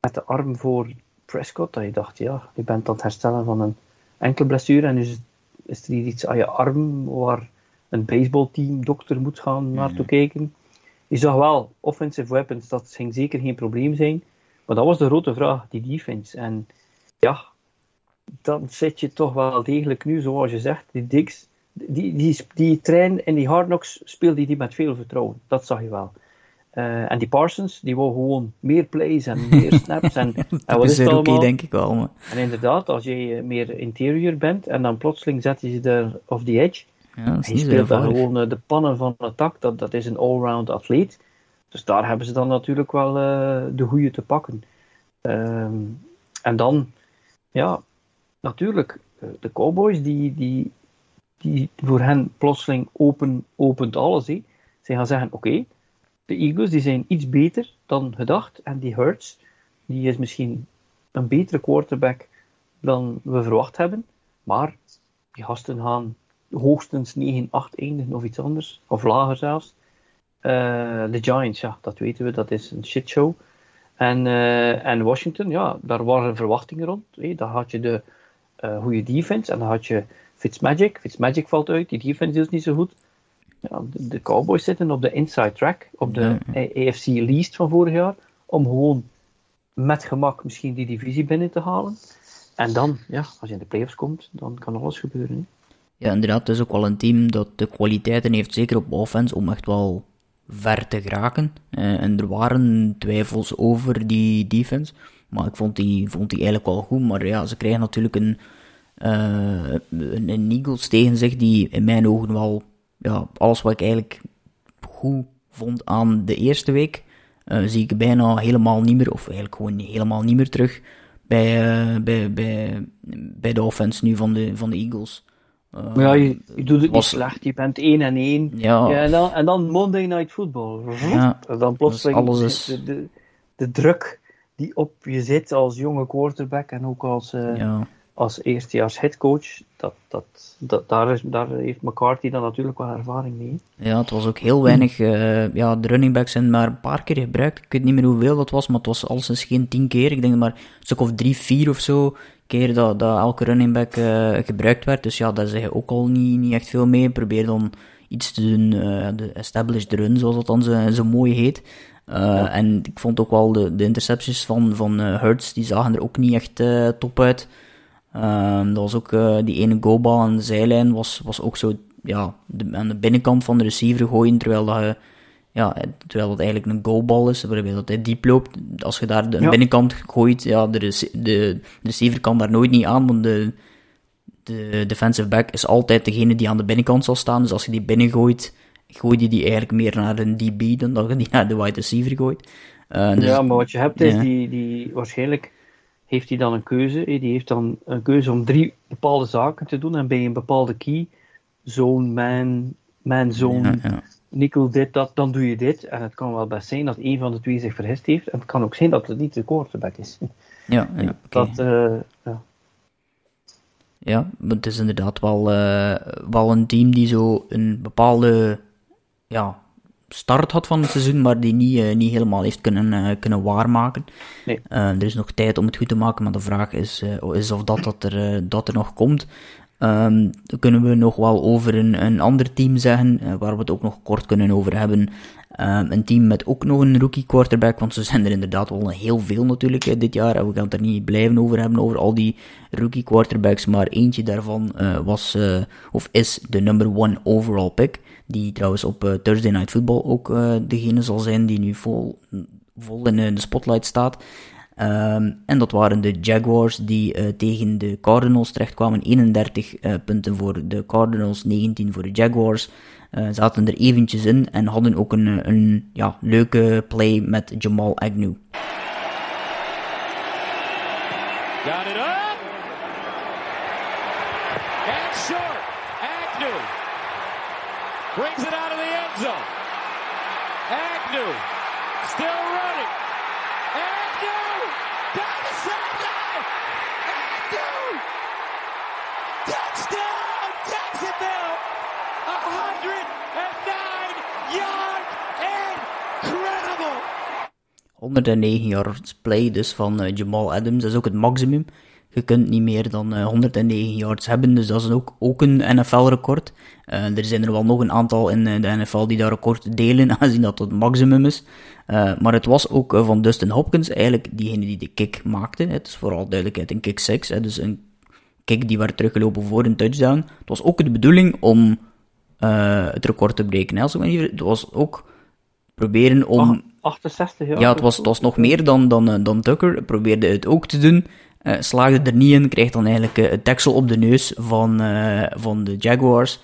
met de arm voor Prescott, dat je dacht, ja, je bent aan het herstellen van een enkele blessure en nu is, is er iets aan je arm waar een baseballteam dokter moet gaan naartoe mhm. kijken. Je zag wel, offensive weapons, dat ging zeker geen probleem zijn. Maar dat was de grote vraag, die defense. En ja, dan zit je toch wel degelijk nu, zoals je zegt, die Dix, die, die, die trein in die Hard Knocks speelde die met veel vertrouwen. Dat zag je wel. Uh, en die Parsons, die wou gewoon meer plays en meer (laughs) snaps. En, en wat is het denk ik wel. Maar... En inderdaad, als je meer interior bent en dan plotseling zet je ze er off the edge, ja, hij speelt daar gewoon uh, de pannen van het tak. Dat, dat is een allround atleet. Dus daar hebben ze dan natuurlijk wel uh, de goede te pakken. Um, en dan, ja, natuurlijk, de Cowboys, die, die, die voor hen plotseling open, opent alles. He. Ze gaan zeggen, oké, de Eagles die zijn iets beter dan gedacht. En die Hurts, die is misschien een betere quarterback dan we verwacht hebben. Maar die gasten gaan hoogstens 9, 8 eindigen of iets anders, of lager zelfs. Uh, de Giants, ja, dat weten we, dat is een shitshow. En, uh, en Washington, ja, daar waren verwachtingen rond. Hey, daar had je de uh, goede defense en dan had je Fitzmagic. Fitzmagic valt uit, die defense is niet zo goed. Ja, de, de, Cowboys zitten op de inside track, op de AFC least van vorig jaar, om gewoon met gemak misschien die divisie binnen te halen. En dan, ja, als je in de playoffs komt, dan kan alles gebeuren. Hè. Ja, inderdaad, het is ook wel een team dat de kwaliteiten heeft, zeker op offense, om echt wel ver te geraken. Uh, en er waren twijfels over die defense, maar ik vond die, vond die eigenlijk wel goed. Maar ja, ze krijgen natuurlijk een, een, een Eagles tegen zich die in mijn ogen wel, ja, alles wat ik eigenlijk goed vond aan de eerste week, uh, zie ik bijna helemaal niet meer, of eigenlijk gewoon helemaal niet meer terug bij, bij, bij, bij de offense nu van de, van de Eagles. Uh, ja, je, je, doet het was... niet slecht. Je bent 1 en 1. Ja. ja. en, dan, en dan Monday Night Football. Ja. En dan plotseling alles is... de, de, de, druk die op je zit als jonge quarterback en ook als, ja. Als eerstejaars headcoach. Dat, dat, dat, daar, is, daar heeft McCarthy dan natuurlijk wel ervaring mee. Ja, het was ook heel weinig. Uh, ja, de running backs zijn maar een paar keer gebruikt. Ik weet niet meer hoeveel dat was, maar het was al sinds geen tien keer. Ik denk maar een stuk of drie, vier of zo keer dat, dat elke running back uh, gebruikt werd. Dus ja, daar zeg je ook al niet, niet echt veel mee. Probeer dan iets te doen, uh, de established run, zoals dat dan zo, zo mooi heet. Uh, ja. En ik vond ook wel de, de interceptions van, van Hurts, die zagen er ook niet echt top uit. Ehm, dat was ook die ene go-ball aan de zijlijn, was, was ook zo ja, de, aan de binnenkant van de receiver gooien, terwijl dat je ja, terwijl het eigenlijk een go-ball is, waarbij dat hij diep loopt. Als je daar de binnenkant gooit, ja, de, de, de receiver kan daar nooit niet aan, want de, de defensive back is altijd degene die aan de binnenkant zal staan. Dus als je die binnengooit, gooi je die eigenlijk meer naar een DB dan dat je die naar de wide receiver gooit. Uh, dus, ja, maar wat je hebt is, die, die, waarschijnlijk heeft hij dan een keuze. Die heeft dan een keuze om drie bepaalde zaken te doen. En bij een bepaalde key, zone, man, man ja, nickel dit, dat, dan doe je dit. En het kan wel best zijn dat een van de twee zich vergist heeft. En het kan ook zijn dat het niet de quarterback is. (laughs) Ja, ja dat, uh, ja. Ja, het is inderdaad wel, uh, wel een team die zo een bepaalde ja, start had van het seizoen, maar die niet, uh, niet helemaal heeft kunnen, uh, kunnen waarmaken. Nee. er is nog tijd om het goed te maken, maar de vraag is, is of dat, dat, er, dat er nog komt. Um, dan kunnen we nog wel over een, een ander team zeggen, waar we het ook nog kort kunnen over hebben. Um, een team met ook nog een rookie quarterback, want ze zijn er inderdaad wel heel veel natuurlijk dit jaar. En we gaan het er niet blijven over hebben, over al die rookie quarterbacks. Maar eentje daarvan uh, was, uh, of is de number one overall pick. Die trouwens op uh, Thursday Night Football ook degene zal zijn die nu vol, vol in de spotlight staat. Um, en dat waren de Jaguars die tegen de Cardinals terechtkwamen. 31 punten voor de Cardinals, 19 voor de Jaguars. Zaten er eventjes in en hadden ook een, eh, een ja, leuke play met Jamal Agnew. Got it up. And short. Agnew. Brings it out of the end zone. Agnew. Still running. Agnew. Down the sideline. Agnew. Touchdown. Jacksonville. 109 yards play dus van uh, Jamal Adams. Dat is ook het maximum. Je kunt niet meer dan uh, eh, 109 yards hebben, dus dat is ook, ook een NFL-record. Uh, er zijn er wel nog een aantal in de NFL die dat record delen, (laughs) aangezien dat het maximum is. maar het was ook van Dustin Hopkins eigenlijk diegene die de kick maakte. Het is vooral duidelijkheid een kick 6, dus een kick die werd teruggelopen voor een touchdown. Het was ook de bedoeling om het record te breken. Hè. Het was ook proberen om 68 jaar. Ja, het was, het was nog meer dan, dan, eh, dan Tucker. Probeerde het ook te doen. Uh, slaagde er niet in. Kreeg dan eigenlijk uh, het deksel op de neus van, uh, van de Jaguars.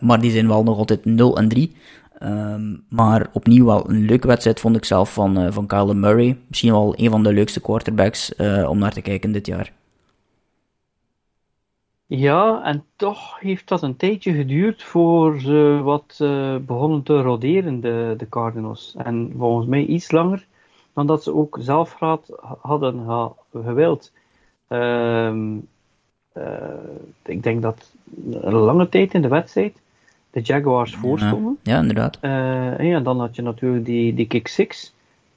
maar die zijn wel nog altijd 0 en 3. Um, maar opnieuw wel een leuke wedstrijd vond ik zelf van, van Kyle Murray. Misschien wel een van de leukste quarterbacks om naar te kijken dit jaar. Ja, en toch heeft dat een tijdje geduurd voor ze wat uh, begonnen te roderen, de, de Cardinals. En volgens mij iets langer dan dat ze ook zelf hadden gewild. Uh, ik denk dat een lange tijd in de wedstrijd de Jaguars voorstonden. Ja, inderdaad. Uh, ja, dan had je natuurlijk die, die kick six.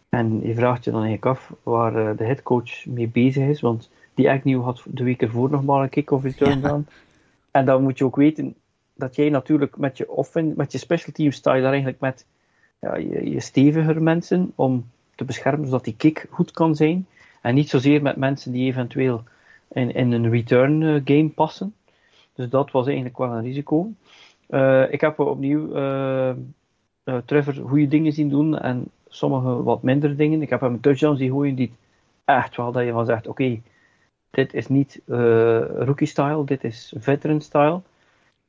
En je vraagt je dan eigenlijk af waar de headcoach mee bezig is, want die Agnew had de week ervoor nog maar een kick-off return gedaan. En dan moet je ook weten dat jij natuurlijk met je, offen, met je special teams sta je daar eigenlijk met ja, je, je steviger mensen om te beschermen zodat die kick goed kan zijn. En niet zozeer met mensen die eventueel in, in een return uh, game passen. Dus dat was eigenlijk wel een risico. Uh, ik heb opnieuw uh, Trevor goede dingen zien doen en sommige wat minder dingen. Ik heb hem touchdowns die gooien die echt wel dat je van zegt, oké, dit is niet uh, rookie-style, dit is veteran-style.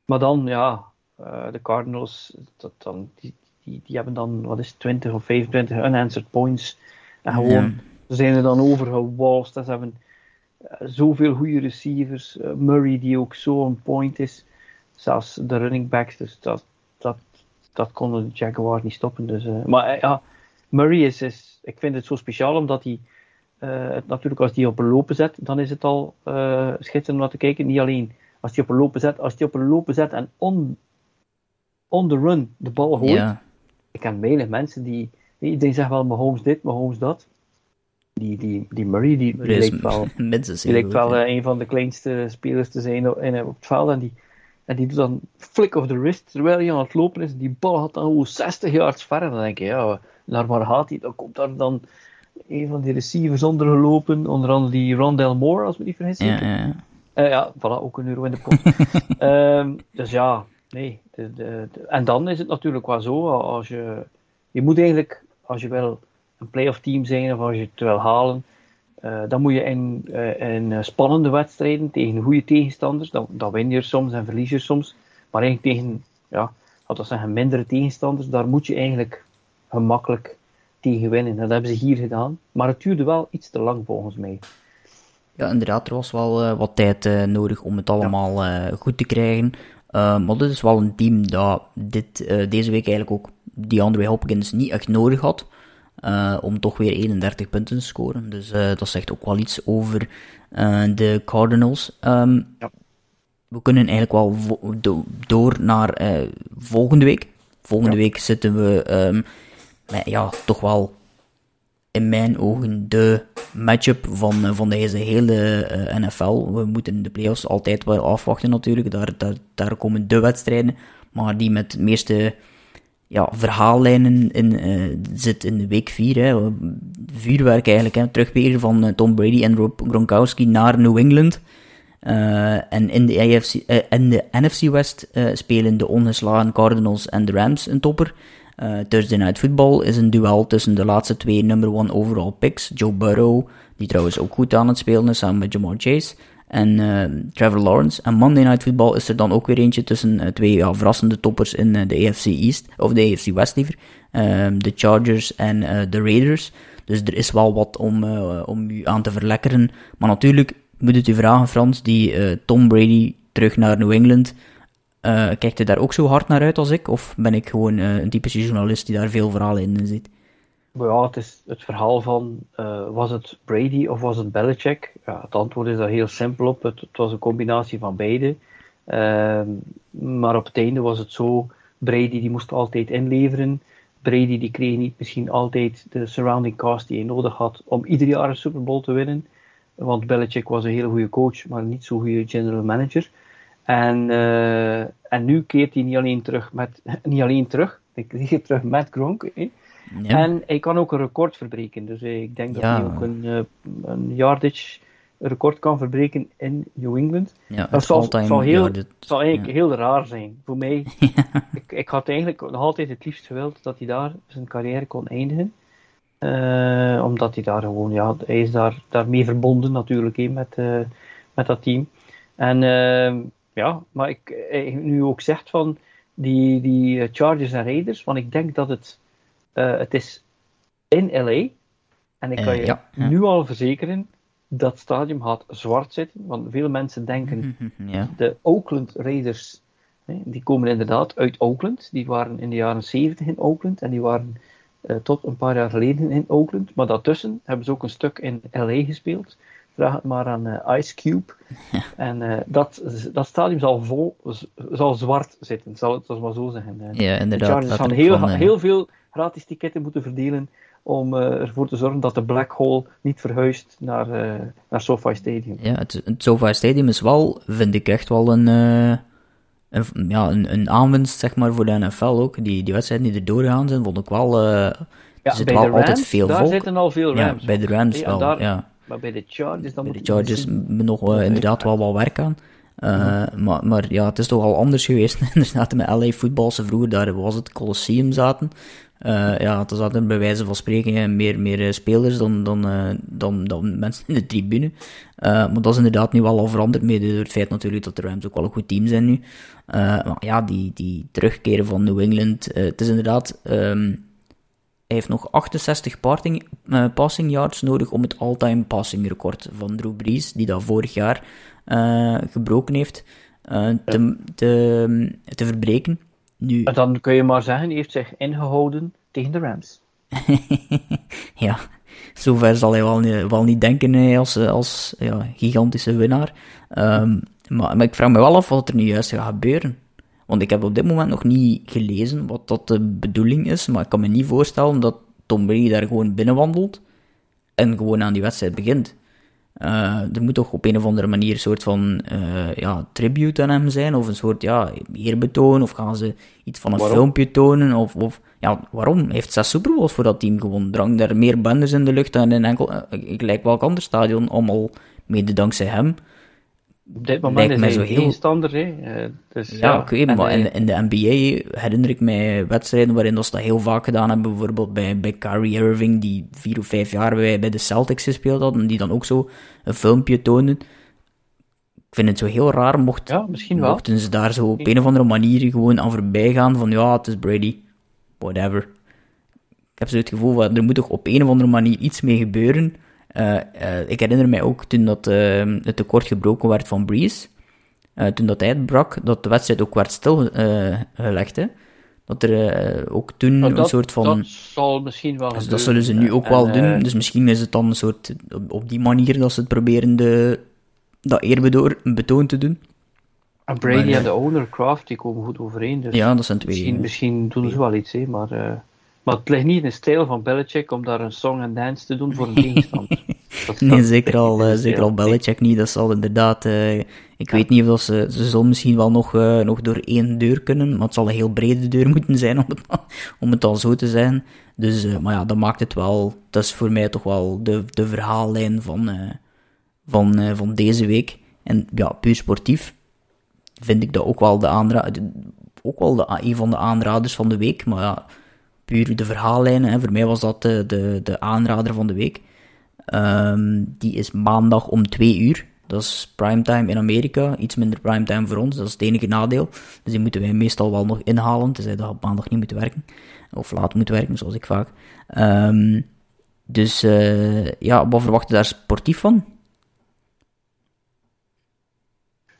Maar dan, ja, uh, de Cardinals, dat, dan, die, die, die, hebben dan, wat is 20 of 25 unanswered points. En gewoon, zijn er dan overgewalst. Ze hebben uh, zoveel goede receivers. Murray, die ook zo on point is. Zelfs de running backs, dus dat, dat, dat konden de Jaguars niet stoppen. Dus, maar ja, Murray is, is, ik vind het zo speciaal omdat hij natuurlijk, als die op een lopen zet, dan is het al uh, schitterend om naar te kijken. Niet alleen als die op een lopen zet, als die op een lopen zet en on, on the run de bal. Ja. Ik ken weinig mensen die, iedereen zegt wel Mahomes dit, Mahomes dat. Die, die, die Murray, die, die lijkt wel, (laughs) die lijkt wel uh, een van de kleinste spelers te zijn in, op het veld. En die, en die doet dan flick of the wrist terwijl hij aan het lopen is. Die bal gaat dan gewoon 60 yards verder. Dan denk je, ja, naar waar gaat hij? Dan komt daar dan een van die receivers ondergelopen, onder andere die Rondell Moore, als we die vergis. Ja, ja. Uh, ja, voilà, ook een euro in de pot. um, (laughs) dus ja, nee. De, de, en dan is het natuurlijk wel zo, als je, je moet eigenlijk, als je wel een playoff team zijn of als je het wil halen, dan moet je in, in spannende wedstrijden tegen goede tegenstanders, dan, dan win je soms en verlies je soms. Maar eigenlijk tegen, ja, laten we zeggen, mindere tegenstanders, daar moet je eigenlijk gemakkelijk tegen winnen. Dat hebben ze hier gedaan. Maar het duurde wel iets te lang volgens mij. Ja, inderdaad, er was wel uh, wat tijd uh, nodig om het allemaal uh, goed te krijgen. maar dit is wel een team dat dit, deze week eigenlijk ook die Andre Hopkins niet echt nodig had. om toch weer 31 punten te scoren. Dus dat zegt ook wel iets over de Cardinals. Um, ja. We kunnen eigenlijk wel do door naar volgende week. Volgende ja. week zitten we um, met ja, toch wel in mijn ogen de matchup van, eh, van deze hele eh, NFL. We moeten de playoffs altijd wel afwachten natuurlijk. Daar, daar, daar komen de wedstrijden. Maar die met de meeste ja, verhaallijnen in, uh, zit in de week 4. Hè. Vuurwerk eigenlijk. Hè. Terugkeren van Tom Brady en Rob Gronkowski naar New England. en in de, AFC, in de NFC West spelen de ongeslagen Cardinals en de Rams een topper. Uh, Thursday Night Football is een duel tussen de laatste twee number one overall picks. Joe Burrow, die trouwens ook goed aan het spelen is samen met Jamar Chase. En uh, Trevor Lawrence. En Monday Night Football is er dan ook weer eentje tussen uh, twee ja, verrassende toppers in de AFC East. Of de AFC West liever. Ehm, de Chargers en de Raiders. Dus er is wel wat om, om u aan te verlekkeren. Maar natuurlijk moet het u vragen, Frans, die Tom Brady terug naar New England uh, kijkt u daar ook zo hard naar uit als ik? Of ben ik gewoon uh, een typische journalist die daar veel verhalen in ziet? Ja, het is het verhaal van, uh, was het Brady of was het Belichick? Ja, het antwoord is daar heel simpel op. Het, het was een combinatie van beide. Ehm, maar op het einde was het zo, Brady die moest altijd inleveren. Brady die kreeg niet misschien altijd de surrounding cast die hij nodig had om ieder jaar een Super Bowl te winnen. Want Belichick was een hele goede coach, maar niet zo'n goede general manager. En, uh, en nu keert hij niet alleen terug met, (laughs) niet alleen terug, hij keert terug met Gronk. Ja. En hij kan ook een record verbreken. Dus eh, ik denk dat hij ook een, uh, een yardage record kan verbreken in New England. Ja, dat zal, zal, heel, zal eigenlijk heel raar zijn. Voor mij, (laughs) ik, ik had eigenlijk nog altijd het liefst gewild dat hij daar zijn carrière kon eindigen. Uh, omdat hij daar gewoon, ja, hij is daar, daarmee verbonden natuurlijk he, met, uh, met dat team. En uh, ja, maar ik, ik nu ook zegt van die, die eh, Chargers en Raiders, want ik denk dat het, uh, het is in LA. En ik kan je ja, nu al verzekeren, dat stadium gaat zwart zitten. Want veel mensen denken, ja. de Oakland Raiders, hè, die komen inderdaad uit Oakland. Die waren in de jaren 70 in Oakland en die waren uh, tot een paar jaar geleden in Oakland. Maar daartussen hebben ze ook een stuk in LA gespeeld. Vraag het maar aan uh, Ice Cube. En uh, dat, dat stadium zal, vol, zal zwart zitten, zal het maar zo zeggen. Ja, inderdaad. De Chargers gaan heel, van, heel veel gratis ticketten moeten verdelen om ervoor te zorgen dat de Black Hole niet verhuist naar, naar SoFi Stadium. Ja, het, het SoFi Stadium is wel, vind ik echt wel een, een, ja, een, een aanwinst zeg maar, voor de NFL ook. Die, die wedstrijden die er doorgaan zijn, vond ik wel... ja, er zit wel Rams, altijd veel daar volk. zitten al veel Rams. Ja, bij de Rams wel, daar, ja. Maar bij de Chargers dan Bij de Chargers nog uh, inderdaad wel wat werk aan. Uh, maar, maar ja, het is toch al anders geweest. (laughs) inderdaad, met LA voetbal, ze vroeger daar was het Colosseum zaten. Uh, ja, er zaten bij wijze van spreken meer, meer spelers dan, dan, dan, dan mensen in de tribune. maar dat is inderdaad nu wel al veranderd, mede door het feit natuurlijk dat de Rams ook wel een goed team zijn nu. maar ja, die, die terugkeren van New England, het is inderdaad... Um, hij heeft nog 68 passing, uh, passing yards nodig om het all-time passing record van Drew Brees, die dat vorig jaar uh, gebroken heeft, uh, te, te, te, verbreken. Nu... Dan kun je maar zeggen, hij heeft zich ingehouden tegen de Rams. (laughs) ja, zover zal hij wel, niet, wel niet denken als, als ja, gigantische winnaar. Um, maar, maar ik vraag me wel af wat er nu juist gaat gebeuren. Want ik heb op dit moment nog niet gelezen wat dat de bedoeling is, maar ik kan me niet voorstellen dat Tom Brady daar gewoon binnenwandelt en gewoon aan die wedstrijd begint. Uh, er moet toch op een of andere manier een soort van uh, ja, tribute aan hem zijn, of een soort ja, eerbetoon, of gaan ze iets van een filmpje tonen, of, of ja, waarom? Hij heeft zes Super Bowls voor dat team gewonnen. Drang daar meer benders in de lucht dan in enkel, uh, ik lijk welk ander stadion, allemaal mede dankzij hem op dit moment is hij zo heel... standaard. Hè. Uh, dus, ja, ja, ik weet maar in, in, de NBA herinner ik mij wedstrijden waarin dat ze dat heel vaak gedaan hebben. Bijvoorbeeld bij, bij Kyrie Irving, die vier of vijf jaar bij, bij de Celtics gespeeld had, en die dan ook zo een filmpje tonen. Ik vind het zo heel raar, mocht, ja, misschien wel. mochten ze daar zo op een of andere manier gewoon aan voorbij gaan van ja, het is Brady, whatever. Ik heb zo het gevoel van, er moet toch op een of andere manier iets mee gebeuren ik herinner mij ook toen dat, uh, het tekort gebroken werd van Breeze. toen dat uitbrak, dat de wedstrijd ook werd stilgelegd. hè. dat er ook toen dat, een soort van. Dat zal misschien wel. Dus dat zullen ze nu ook wel doen. Dus misschien is het dan een soort. op die manier dat ze het proberen de, dat eerbetoon te doen. En Brady en de owner, Kraft, die komen goed overeen. Dus ja, dat zijn twee. Misschien, misschien doen ze wel iets, hè, maar. Maar het ligt niet in de stijl van Belichick om daar een song en dance te doen voor een tegenstander. (laughs) nee, zeker al, uh, zeker al Belichick niet. Dat zal inderdaad... Uh, ik weet niet of ze... Ze zullen misschien wel nog, uh, nog door één deur kunnen, maar het zal een heel brede deur (laughs) moeten zijn om het, om het al zo te zijn. Dus, maar ja, dat maakt het wel... Dat is voor mij toch wel de, de verhaallijn van, van, van deze week. En ja, puur sportief vind ik dat ook wel de aanrader... Ook wel de, een van de aanraders van de week, maar ja puur de verhaallijnen. Hè. Voor mij was dat de, de, de aanrader van de week. Um, die is maandag om 2 uur. Dat is primetime in Amerika. Iets minder primetime voor ons. Dat is het enige nadeel. Dus die moeten wij meestal wel nog inhalen. Tenzij dat op maandag niet moeten werken. Of laat moeten werken, zoals ik vaak. Um, dus uh, ja, wat verwacht je daar sportief van?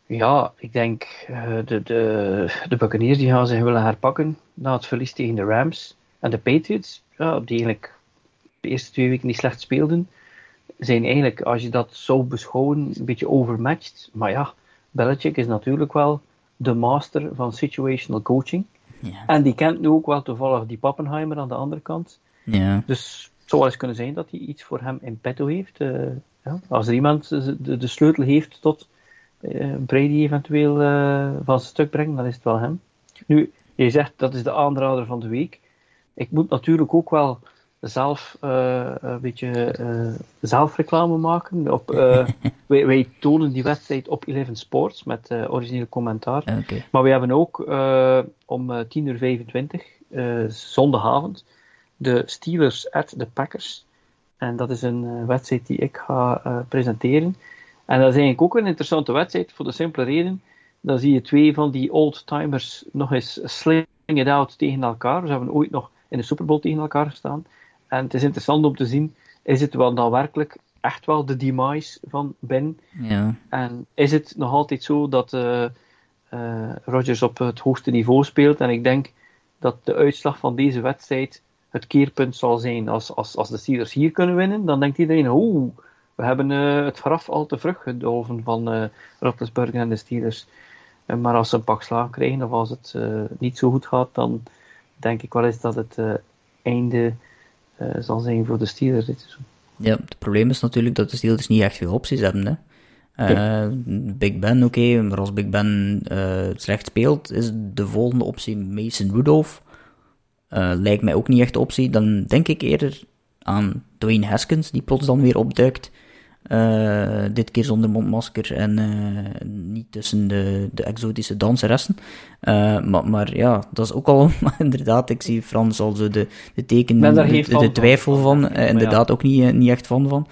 Ja, ik denk uh, de, de, de Buccaneers die gaan zich willen herpakken na het verlies tegen de Rams. En de Patriots, ja, die eigenlijk de eerste twee weken niet slecht speelden, zijn eigenlijk, als je dat zou beschouwen, een beetje overmatched. Maar ja, Belichick is natuurlijk wel de master van situational coaching. Ja. En die kent nu ook wel toevallig die Pappenheimer aan de andere kant. Ja. Dus het zou wel eens kunnen zijn dat hij iets voor hem in petto heeft. Uh, ja, als er iemand de, de sleutel heeft tot uh, Brady eventueel uh, van zijn stuk brengen, dan is het wel hem. Nu, je zegt dat is de aanrader van de week ik moet natuurlijk ook wel zelf uh, een beetje uh, zelfreclame maken. Op, uh, (laughs) wij, wij, tonen die wedstrijd op Eleven Sports met origineel commentaar. Okay. Maar we hebben ook om 10.25 uur zondagavond de Steelers at the Packers. En dat is een wedstrijd die ik ga presenteren. En dat is eigenlijk ook een interessante wedstrijd voor de simpele reden. Dan zie je twee van die old-timers nog eens sling it out tegen elkaar. Ze hebben ooit nog in de Super Bowl tegen elkaar staan. En het is interessant om te zien, is het wel dan werkelijk echt wel de demise van Ben? Ja. En is het nog altijd zo dat uh, uh, Rodgers op het hoogste niveau speelt? En ik denk dat de uitslag van deze wedstrijd het keerpunt zal zijn. Als, als, als de Steelers hier kunnen winnen, dan denkt iedereen, oeh, we hebben uh, het graf al te vlug gedolven van uh, en de Steelers. maar als ze een pak slaag krijgen, of als het niet zo goed gaat, dan denk ik wel eens dat het uh, einde uh, zal zijn voor de Steelers dit seizoen. Ja, het probleem is natuurlijk dat de Steelers niet echt veel opties hebben. Hè? Uh, Big Ben, oké, okay, maar als Big Ben slecht speelt, is de volgende optie Mason Rudolph. lijkt mij ook niet echt de optie. Dan denk ik eerder aan Dwayne Haskins, die plots dan weer opduikt. Uh, dit keer zonder mondmasker en uh, niet tussen de, de exotische danseressen. Uh, maar, maar ja, dat is ook al (laughs) inderdaad, ik zie Frans al zo de, de teken, de, de, twijfel van, van inderdaad ja. ook niet, niet echt van van.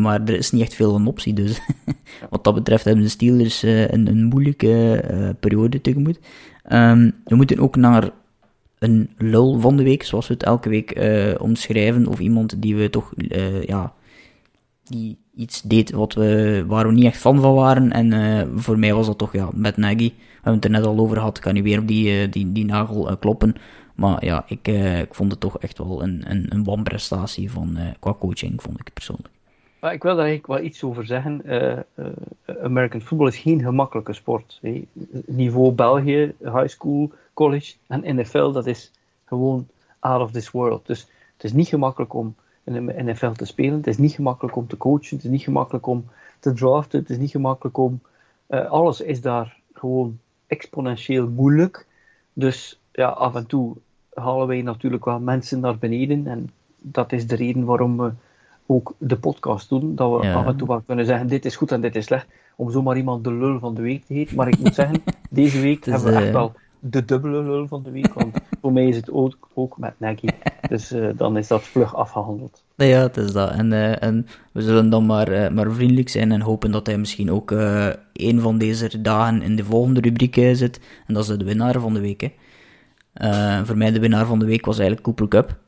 maar er is niet echt veel een optie, dus (laughs) wat dat betreft hebben de Steelers een, een moeilijke periode tegemoet. Um, we moeten ook naar een lul van de week, zoals we het elke week omschrijven, of iemand die we toch, ja, die iets deed wat we, waar we niet echt fan van waren. En uh, voor mij was dat toch ja, met Nagy. We hebben het er net al over gehad. Kan niet weer op die, uh, die, die nagel uh, kloppen. Maar ja, ik, ik vond het toch echt wel een, een, een wanprestatie van, qua coaching, vond ik persoonlijk. Maar ik wil daar eigenlijk wel iets over zeggen. American football is geen gemakkelijke sport. Niveau België, high school, college en NFL, dat is gewoon out of this world. Dus het is niet gemakkelijk om in de NFL te spelen. Het is niet gemakkelijk om te coachen, het is niet gemakkelijk om te draften, het is niet gemakkelijk om... Uh, alles is daar gewoon exponentieel moeilijk. Dus ja, af en toe halen wij natuurlijk wel mensen naar beneden. En dat is de reden waarom we ook de podcast doen, dat we af en toe wel kunnen zeggen, dit is goed en dit is slecht, om zomaar iemand de lul van de week te heten. Maar ik moet zeggen, (laughs) deze week hebben we echt eh, wel de dubbele lul van de week, want (laughs) voor mij is het ook, ook met Nagy. Dus uh, dan is dat vlug afgehandeld. Ja, het is dat. En, uh, en we zullen dan maar, uh, maar vriendelijk zijn en hopen dat hij misschien ook een van deze dagen in de volgende rubriek zit. En dat is de winnaar van de week. Hè. voor mij de winnaar van de week was eigenlijk Cooper Cup.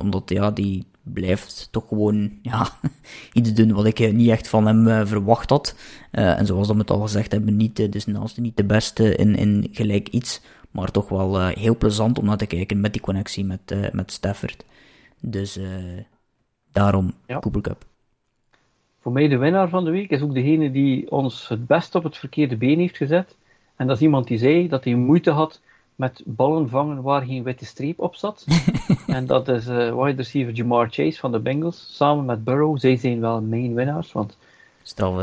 omdat ja, die blijft toch gewoon ja, (laughs) iets doen wat ik niet echt van hem verwacht had. en zoals we het al gezegd hebben, niet, dus naast niet de beste in, in gelijk iets. Maar toch wel uh, heel plezant om naar te kijken met die connectie met, uh, met Stafford. Dus daarom ja. Cooper Cup. Voor mij de winnaar van de week is ook degene die ons het best op het verkeerde been heeft gezet. En dat is iemand die zei dat hij moeite had met ballen vangen waar geen witte streep op zat. (laughs) en dat is uh, wide receiver Jamar Chase van de Bengals, samen met Burrow. Zij zijn wel main winnaars, want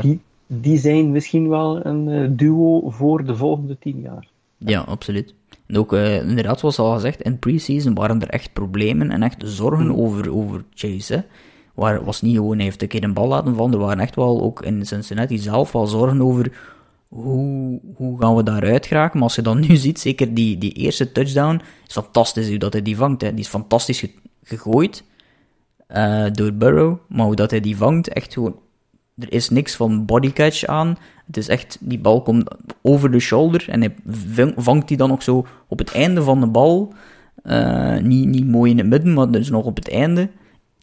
die, die zijn misschien wel een duo voor de volgende tien jaar. Ja, absoluut. En ook, uh, inderdaad, zoals al gezegd, in pre-season waren er echt problemen en echt zorgen mm. over, over Chase. Hè. Waar was niet gewoon, hij heeft een keer een bal laten vallen. Er waren echt wel, ook in Cincinnati zelf, wel zorgen over hoe, hoe gaan we daaruit geraken. Maar als je dan nu ziet, zeker die, die eerste touchdown, is fantastisch hoe dat hij die vangt. Hè. Die is fantastisch gegooid uh, door Burrow, maar hoe dat hij die vangt, echt gewoon er is niks van bodycatch aan. Het is echt, die bal komt over de shoulder en hij vangt die dan ook zo op het einde van de bal. Uh, niet, niet mooi in het midden, maar dus nog op het einde.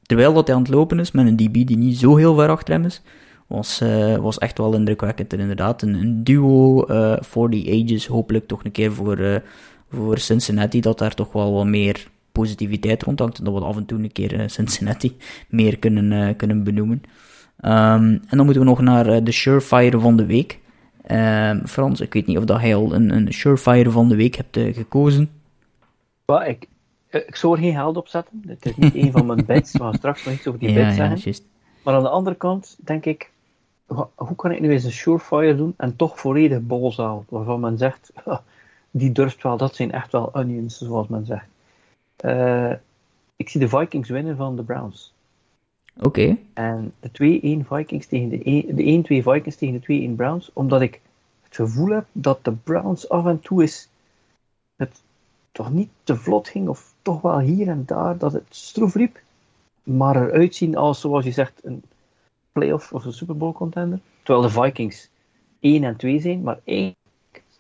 Terwijl dat hij aan het lopen is, met een DB die niet zo heel ver achter hem is. Was, uh, was echt wel indrukwekkend. En inderdaad, een, een duo uh, for the ages. Hopelijk toch een keer voor, voor Cincinnati, dat daar toch wel wat meer positiviteit rondhangt. En dat we af en toe een keer Cincinnati (laughs) meer kunnen, kunnen benoemen. Um, en dan moeten we nog naar de Surefire van de week. Um, Frans, ik weet niet of dat hij al een, een Surefire van de week hebt gekozen. Ik, ik zou er geen geld op zetten. Het is niet een van mijn (laughs) bets. We gaan straks nog iets over die ja, bets zeggen. Ja, maar aan de andere kant denk ik, hoe kan ik nu eens een Surefire doen en toch volledig houden? Waarvan men zegt, die durft wel, dat zijn echt wel onions, zoals men zegt. Uh, ik zie de Vikings winnen van de Browns. Oké. En de 2-1 Vikings tegen de, de 1-2 Vikings tegen de 2-1 Browns, omdat ik het gevoel heb dat de Browns af en toe is het toch niet te vlot ging, of toch wel hier en daar dat het stroef riep, maar eruit zien als, zoals je zegt, een playoff of een Super Bowl contender. Terwijl de Vikings 1 en 2 zijn, maar 1,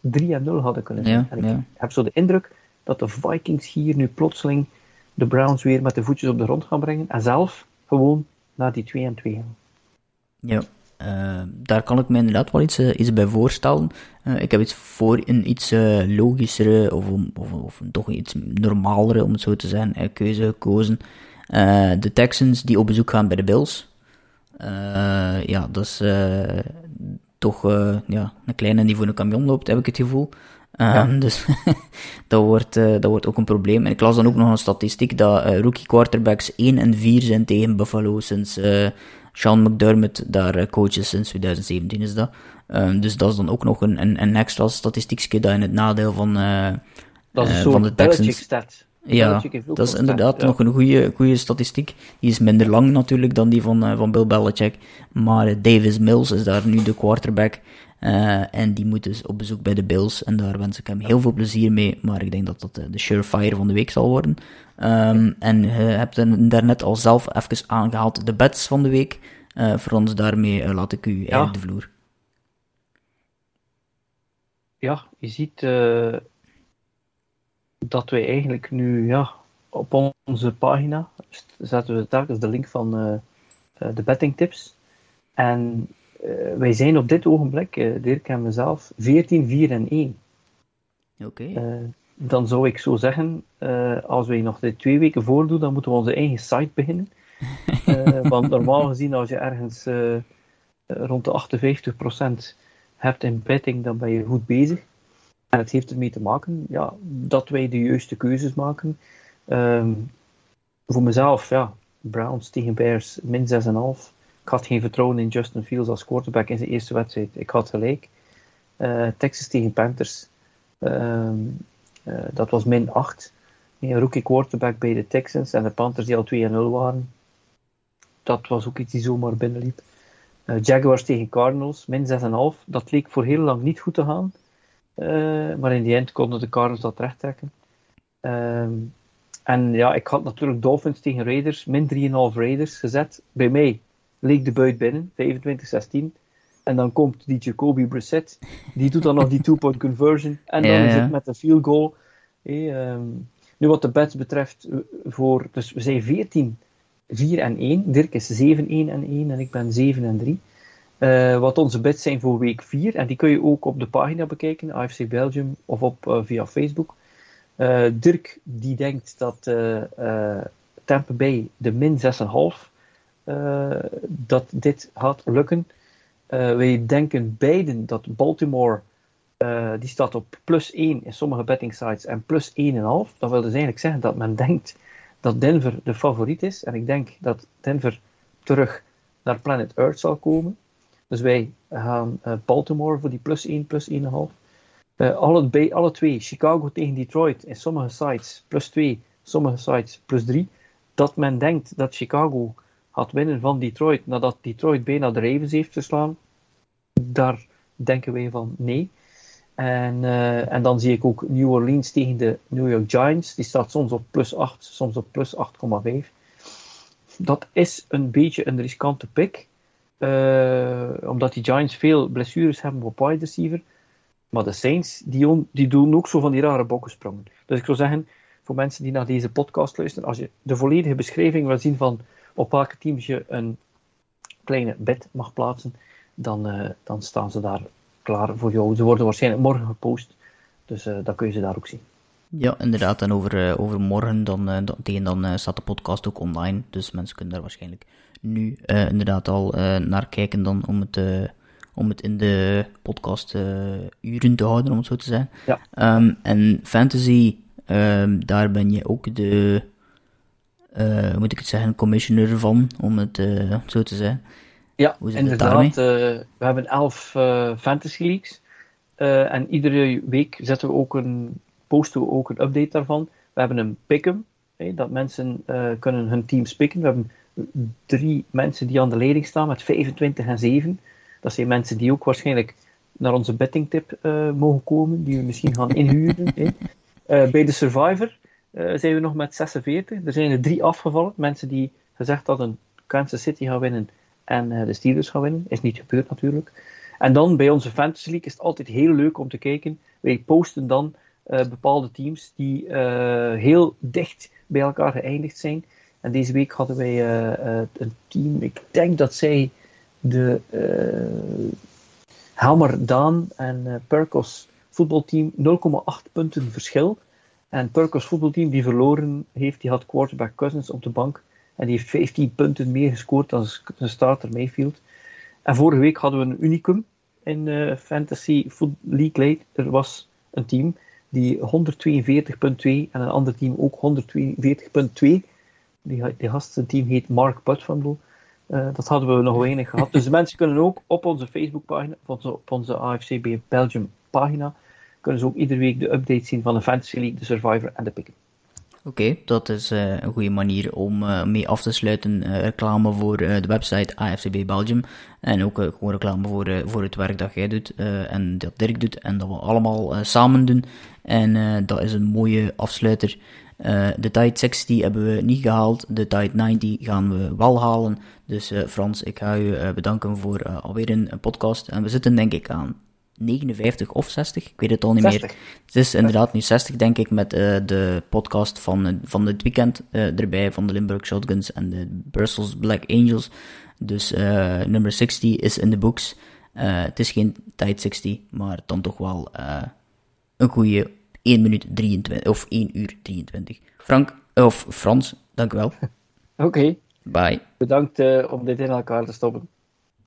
3 en 0 hadden kunnen zijn. en ik heb zo de indruk dat de Vikings hier nu plotseling de Browns weer met de voetjes op de grond gaan brengen en zelf gewoon naar die 2 en 2 gaan. Ja, uh, daar kan ik me inderdaad wel iets, uh, iets bij voorstellen. Uh, ik heb iets voor een iets logischere of, of, of, toch iets normalere, om het zo te zeggen, keuze gekozen. de Texans die op bezoek gaan bij de Bills. Ja, dat is toch ja, een kleine die voor een camion loopt, heb ik het gevoel. Um, Dus (laughs) dat, wordt, uh, dat wordt ook een probleem. En ik las dan ook nog een statistiek dat uh, rookie quarterbacks 1 en 4 zijn tegen Buffalo sinds uh, Sean McDermott daar coach is sinds 2017 is dat. Um, dus dat is dan ook nog een, een, een extra statistiekje dat in het nadeel van, dat is van de Texans... Ja, dat is inderdaad nog een goede, goede statistiek. Die is minder lang natuurlijk dan die van, van Bill Belichick. Maar Davis Mills is daar nu de quarterback. Uh, en die moet dus op bezoek bij de Bills. En daar wens ik hem heel veel plezier mee. Maar ik denk dat dat de surefire van de week zal worden. Um, en je hebt daarnet al zelf even aangehaald de bets van de week. Uh, voor ons daarmee uh, laat ik u ja. de vloer. Ja, je ziet dat wij eigenlijk nu ja, op onze pagina zetten we telkens de link van de betting tips. En uh, wij zijn op dit ogenblik, uh, Dirk en mezelf, 14, 4 en 1. Oké. Okay. Uh, dan zou ik zo zeggen, als wij nog de twee weken voordoen, dan moeten we onze eigen site beginnen. (laughs) want normaal gezien, als je ergens rond de 58% hebt in betting, dan ben je goed bezig. En het heeft ermee te maken ja, dat wij de juiste keuzes maken. Um, voor mezelf, ja, Browns tegen Bears, min 6,5. Ik had geen vertrouwen in Justin Fields als quarterback in zijn eerste wedstrijd. Ik had gelijk. Uh, Texas tegen Panthers. Uh, uh, dat was min 8. Een rookie quarterback bij de Texans en de Panthers die al 2-0 waren. dat was ook iets die zomaar binnenliep. Uh, Jaguars tegen Cardinals, min 6,5. Dat leek voor heel lang niet goed te gaan. Maar in die eind konden de Cardinals dat rechttrekken. Ehm, en ja, ik had natuurlijk Dolphins tegen Raiders, min 3,5 Raiders gezet. Bij mij leek de buit binnen, 25-16. En dan komt die Jacoby Brissett, die doet dan nog die two-point conversion. En dan is het met een field goal. Ehm, nu wat de bets betreft, eh, voor, dus we zijn 14, 4 en 1. Dirk is 7, 1 en 1 en ik ben 7 en 3. Eh, wat onze bets zijn voor week 4. En die kun je ook op de pagina bekijken, AFC Belgium, of op, uh, via Facebook. Uh, Dirk die denkt dat Tampa Bay de min 6,5 dat dit gaat lukken. Wij denken beiden dat Baltimore, die staat op plus 1 in sommige betting sites en plus 1,5. Dat wil dus eigenlijk zeggen dat men (laughs) denkt dat Denver de favoriet is. En ik denk dat Denver terug naar Planet Earth zal komen. Dus wij gaan uh, Baltimore voor die plus 1, plus 1,5. alle, bij, alle twee, Chicago tegen Detroit in sommige sites plus 2, sommige sites plus 3. Dat men denkt dat Chicago gaat winnen van Detroit nadat Detroit bijna de Ravens heeft verslaan, daar denken wij van nee. En, uh, en dan zie ik ook New Orleans tegen de New York Giants. Die staat soms op plus 8, soms op plus 8,5. Dat is een beetje een riskante pick. Uh, omdat die Giants veel blessures hebben op wide receiver. Maar de Saints, die, doen ook zo van die rare bokkensprongen. Dus ik zou zeggen, voor mensen die naar deze podcast luisteren, als je de volledige beschrijving wil zien van op welke teams je een kleine bed mag plaatsen, dan, uh, dan staan ze daar klaar voor jou. Ze worden waarschijnlijk morgen gepost, dus uh, dan kun je ze daar ook zien. Ja, inderdaad. En over, over morgen, dan, dan, dan staat de podcast ook online. Dus mensen kunnen daar waarschijnlijk nu inderdaad al naar kijken dan om het, om het in de podcast uren te houden, om het zo te zeggen. Ja. Um, en fantasy, um, daar ben je ook de uh, moet ik het zeggen, commissioner van, om het uh, zo te zeggen. Ja, inderdaad. Uh, we hebben elf fantasy leagues. en iedere week zetten we ook een, posten we ook een update daarvan. We hebben een pick'em, dat mensen kunnen hun teams picken. We hebben drie mensen die aan de leiding staan met 25 en 7. Dat zijn mensen die ook waarschijnlijk naar onze bettingtip mogen komen, die we misschien gaan (laughs) inhuren. bij de Survivor uh, zijn we nog met 46. Er zijn er drie afgevallen. Mensen die gezegd hadden Kansas City gaan winnen en uh, de Steelers gaan winnen. Is niet gebeurd natuurlijk. En dan bij onze Fantasy League is het altijd heel leuk om te kijken. Wij posten dan uh, bepaalde teams die heel dicht bij elkaar geëindigd zijn. En deze week hadden wij een team, ik denk dat zij de Helmer Daan en Perkos voetbalteam 0,8 punten verschil en Turkos voetbalteam die verloren heeft, die had quarterback Cousins op de bank. En die heeft 15 punten meer gescoord dan zijn starter Mayfield. En vorige week hadden we een unicum in Fantasy Foot League League. Er was een team die 142.2 en een ander team ook 142.2. Die, die team heet Mark Putfundle. Uh, dat hadden we nog weinig gehad. Dus de mensen kunnen ook op onze Facebookpagina, op onze, op onze AFCB Belgium pagina, kunnen ze ook iedere week de update zien van de Fantasy League, de Survivor en de Pick'em. Oké, dat is uh, een goede manier om uh, mee af te sluiten. Uh, reclame voor de website AFCB Belgium. En ook gewoon reclame voor, voor het werk dat jij doet en dat Dirk doet. En dat we allemaal samen doen. En dat is een mooie afsluiter. De Tide 60 hebben we niet gehaald. De Tide 90 gaan we wel halen. Dus Frans, ik ga u bedanken voor alweer een podcast. En we zitten denk ik aan 59 of 60, ik weet het al niet meer. Het is inderdaad nu 60, denk ik, met de podcast van, van het weekend erbij, van de Limburg Shotguns en de Brussels Black Angels. Dus nummer 60 is in de books. het is geen tijd 60, maar dan toch wel een goede 1 minuut 23, of 1 uur 23. Frank, of Frans, dank u wel. (laughs) Oké. Okay. Bye. Bedankt om dit in elkaar te stoppen.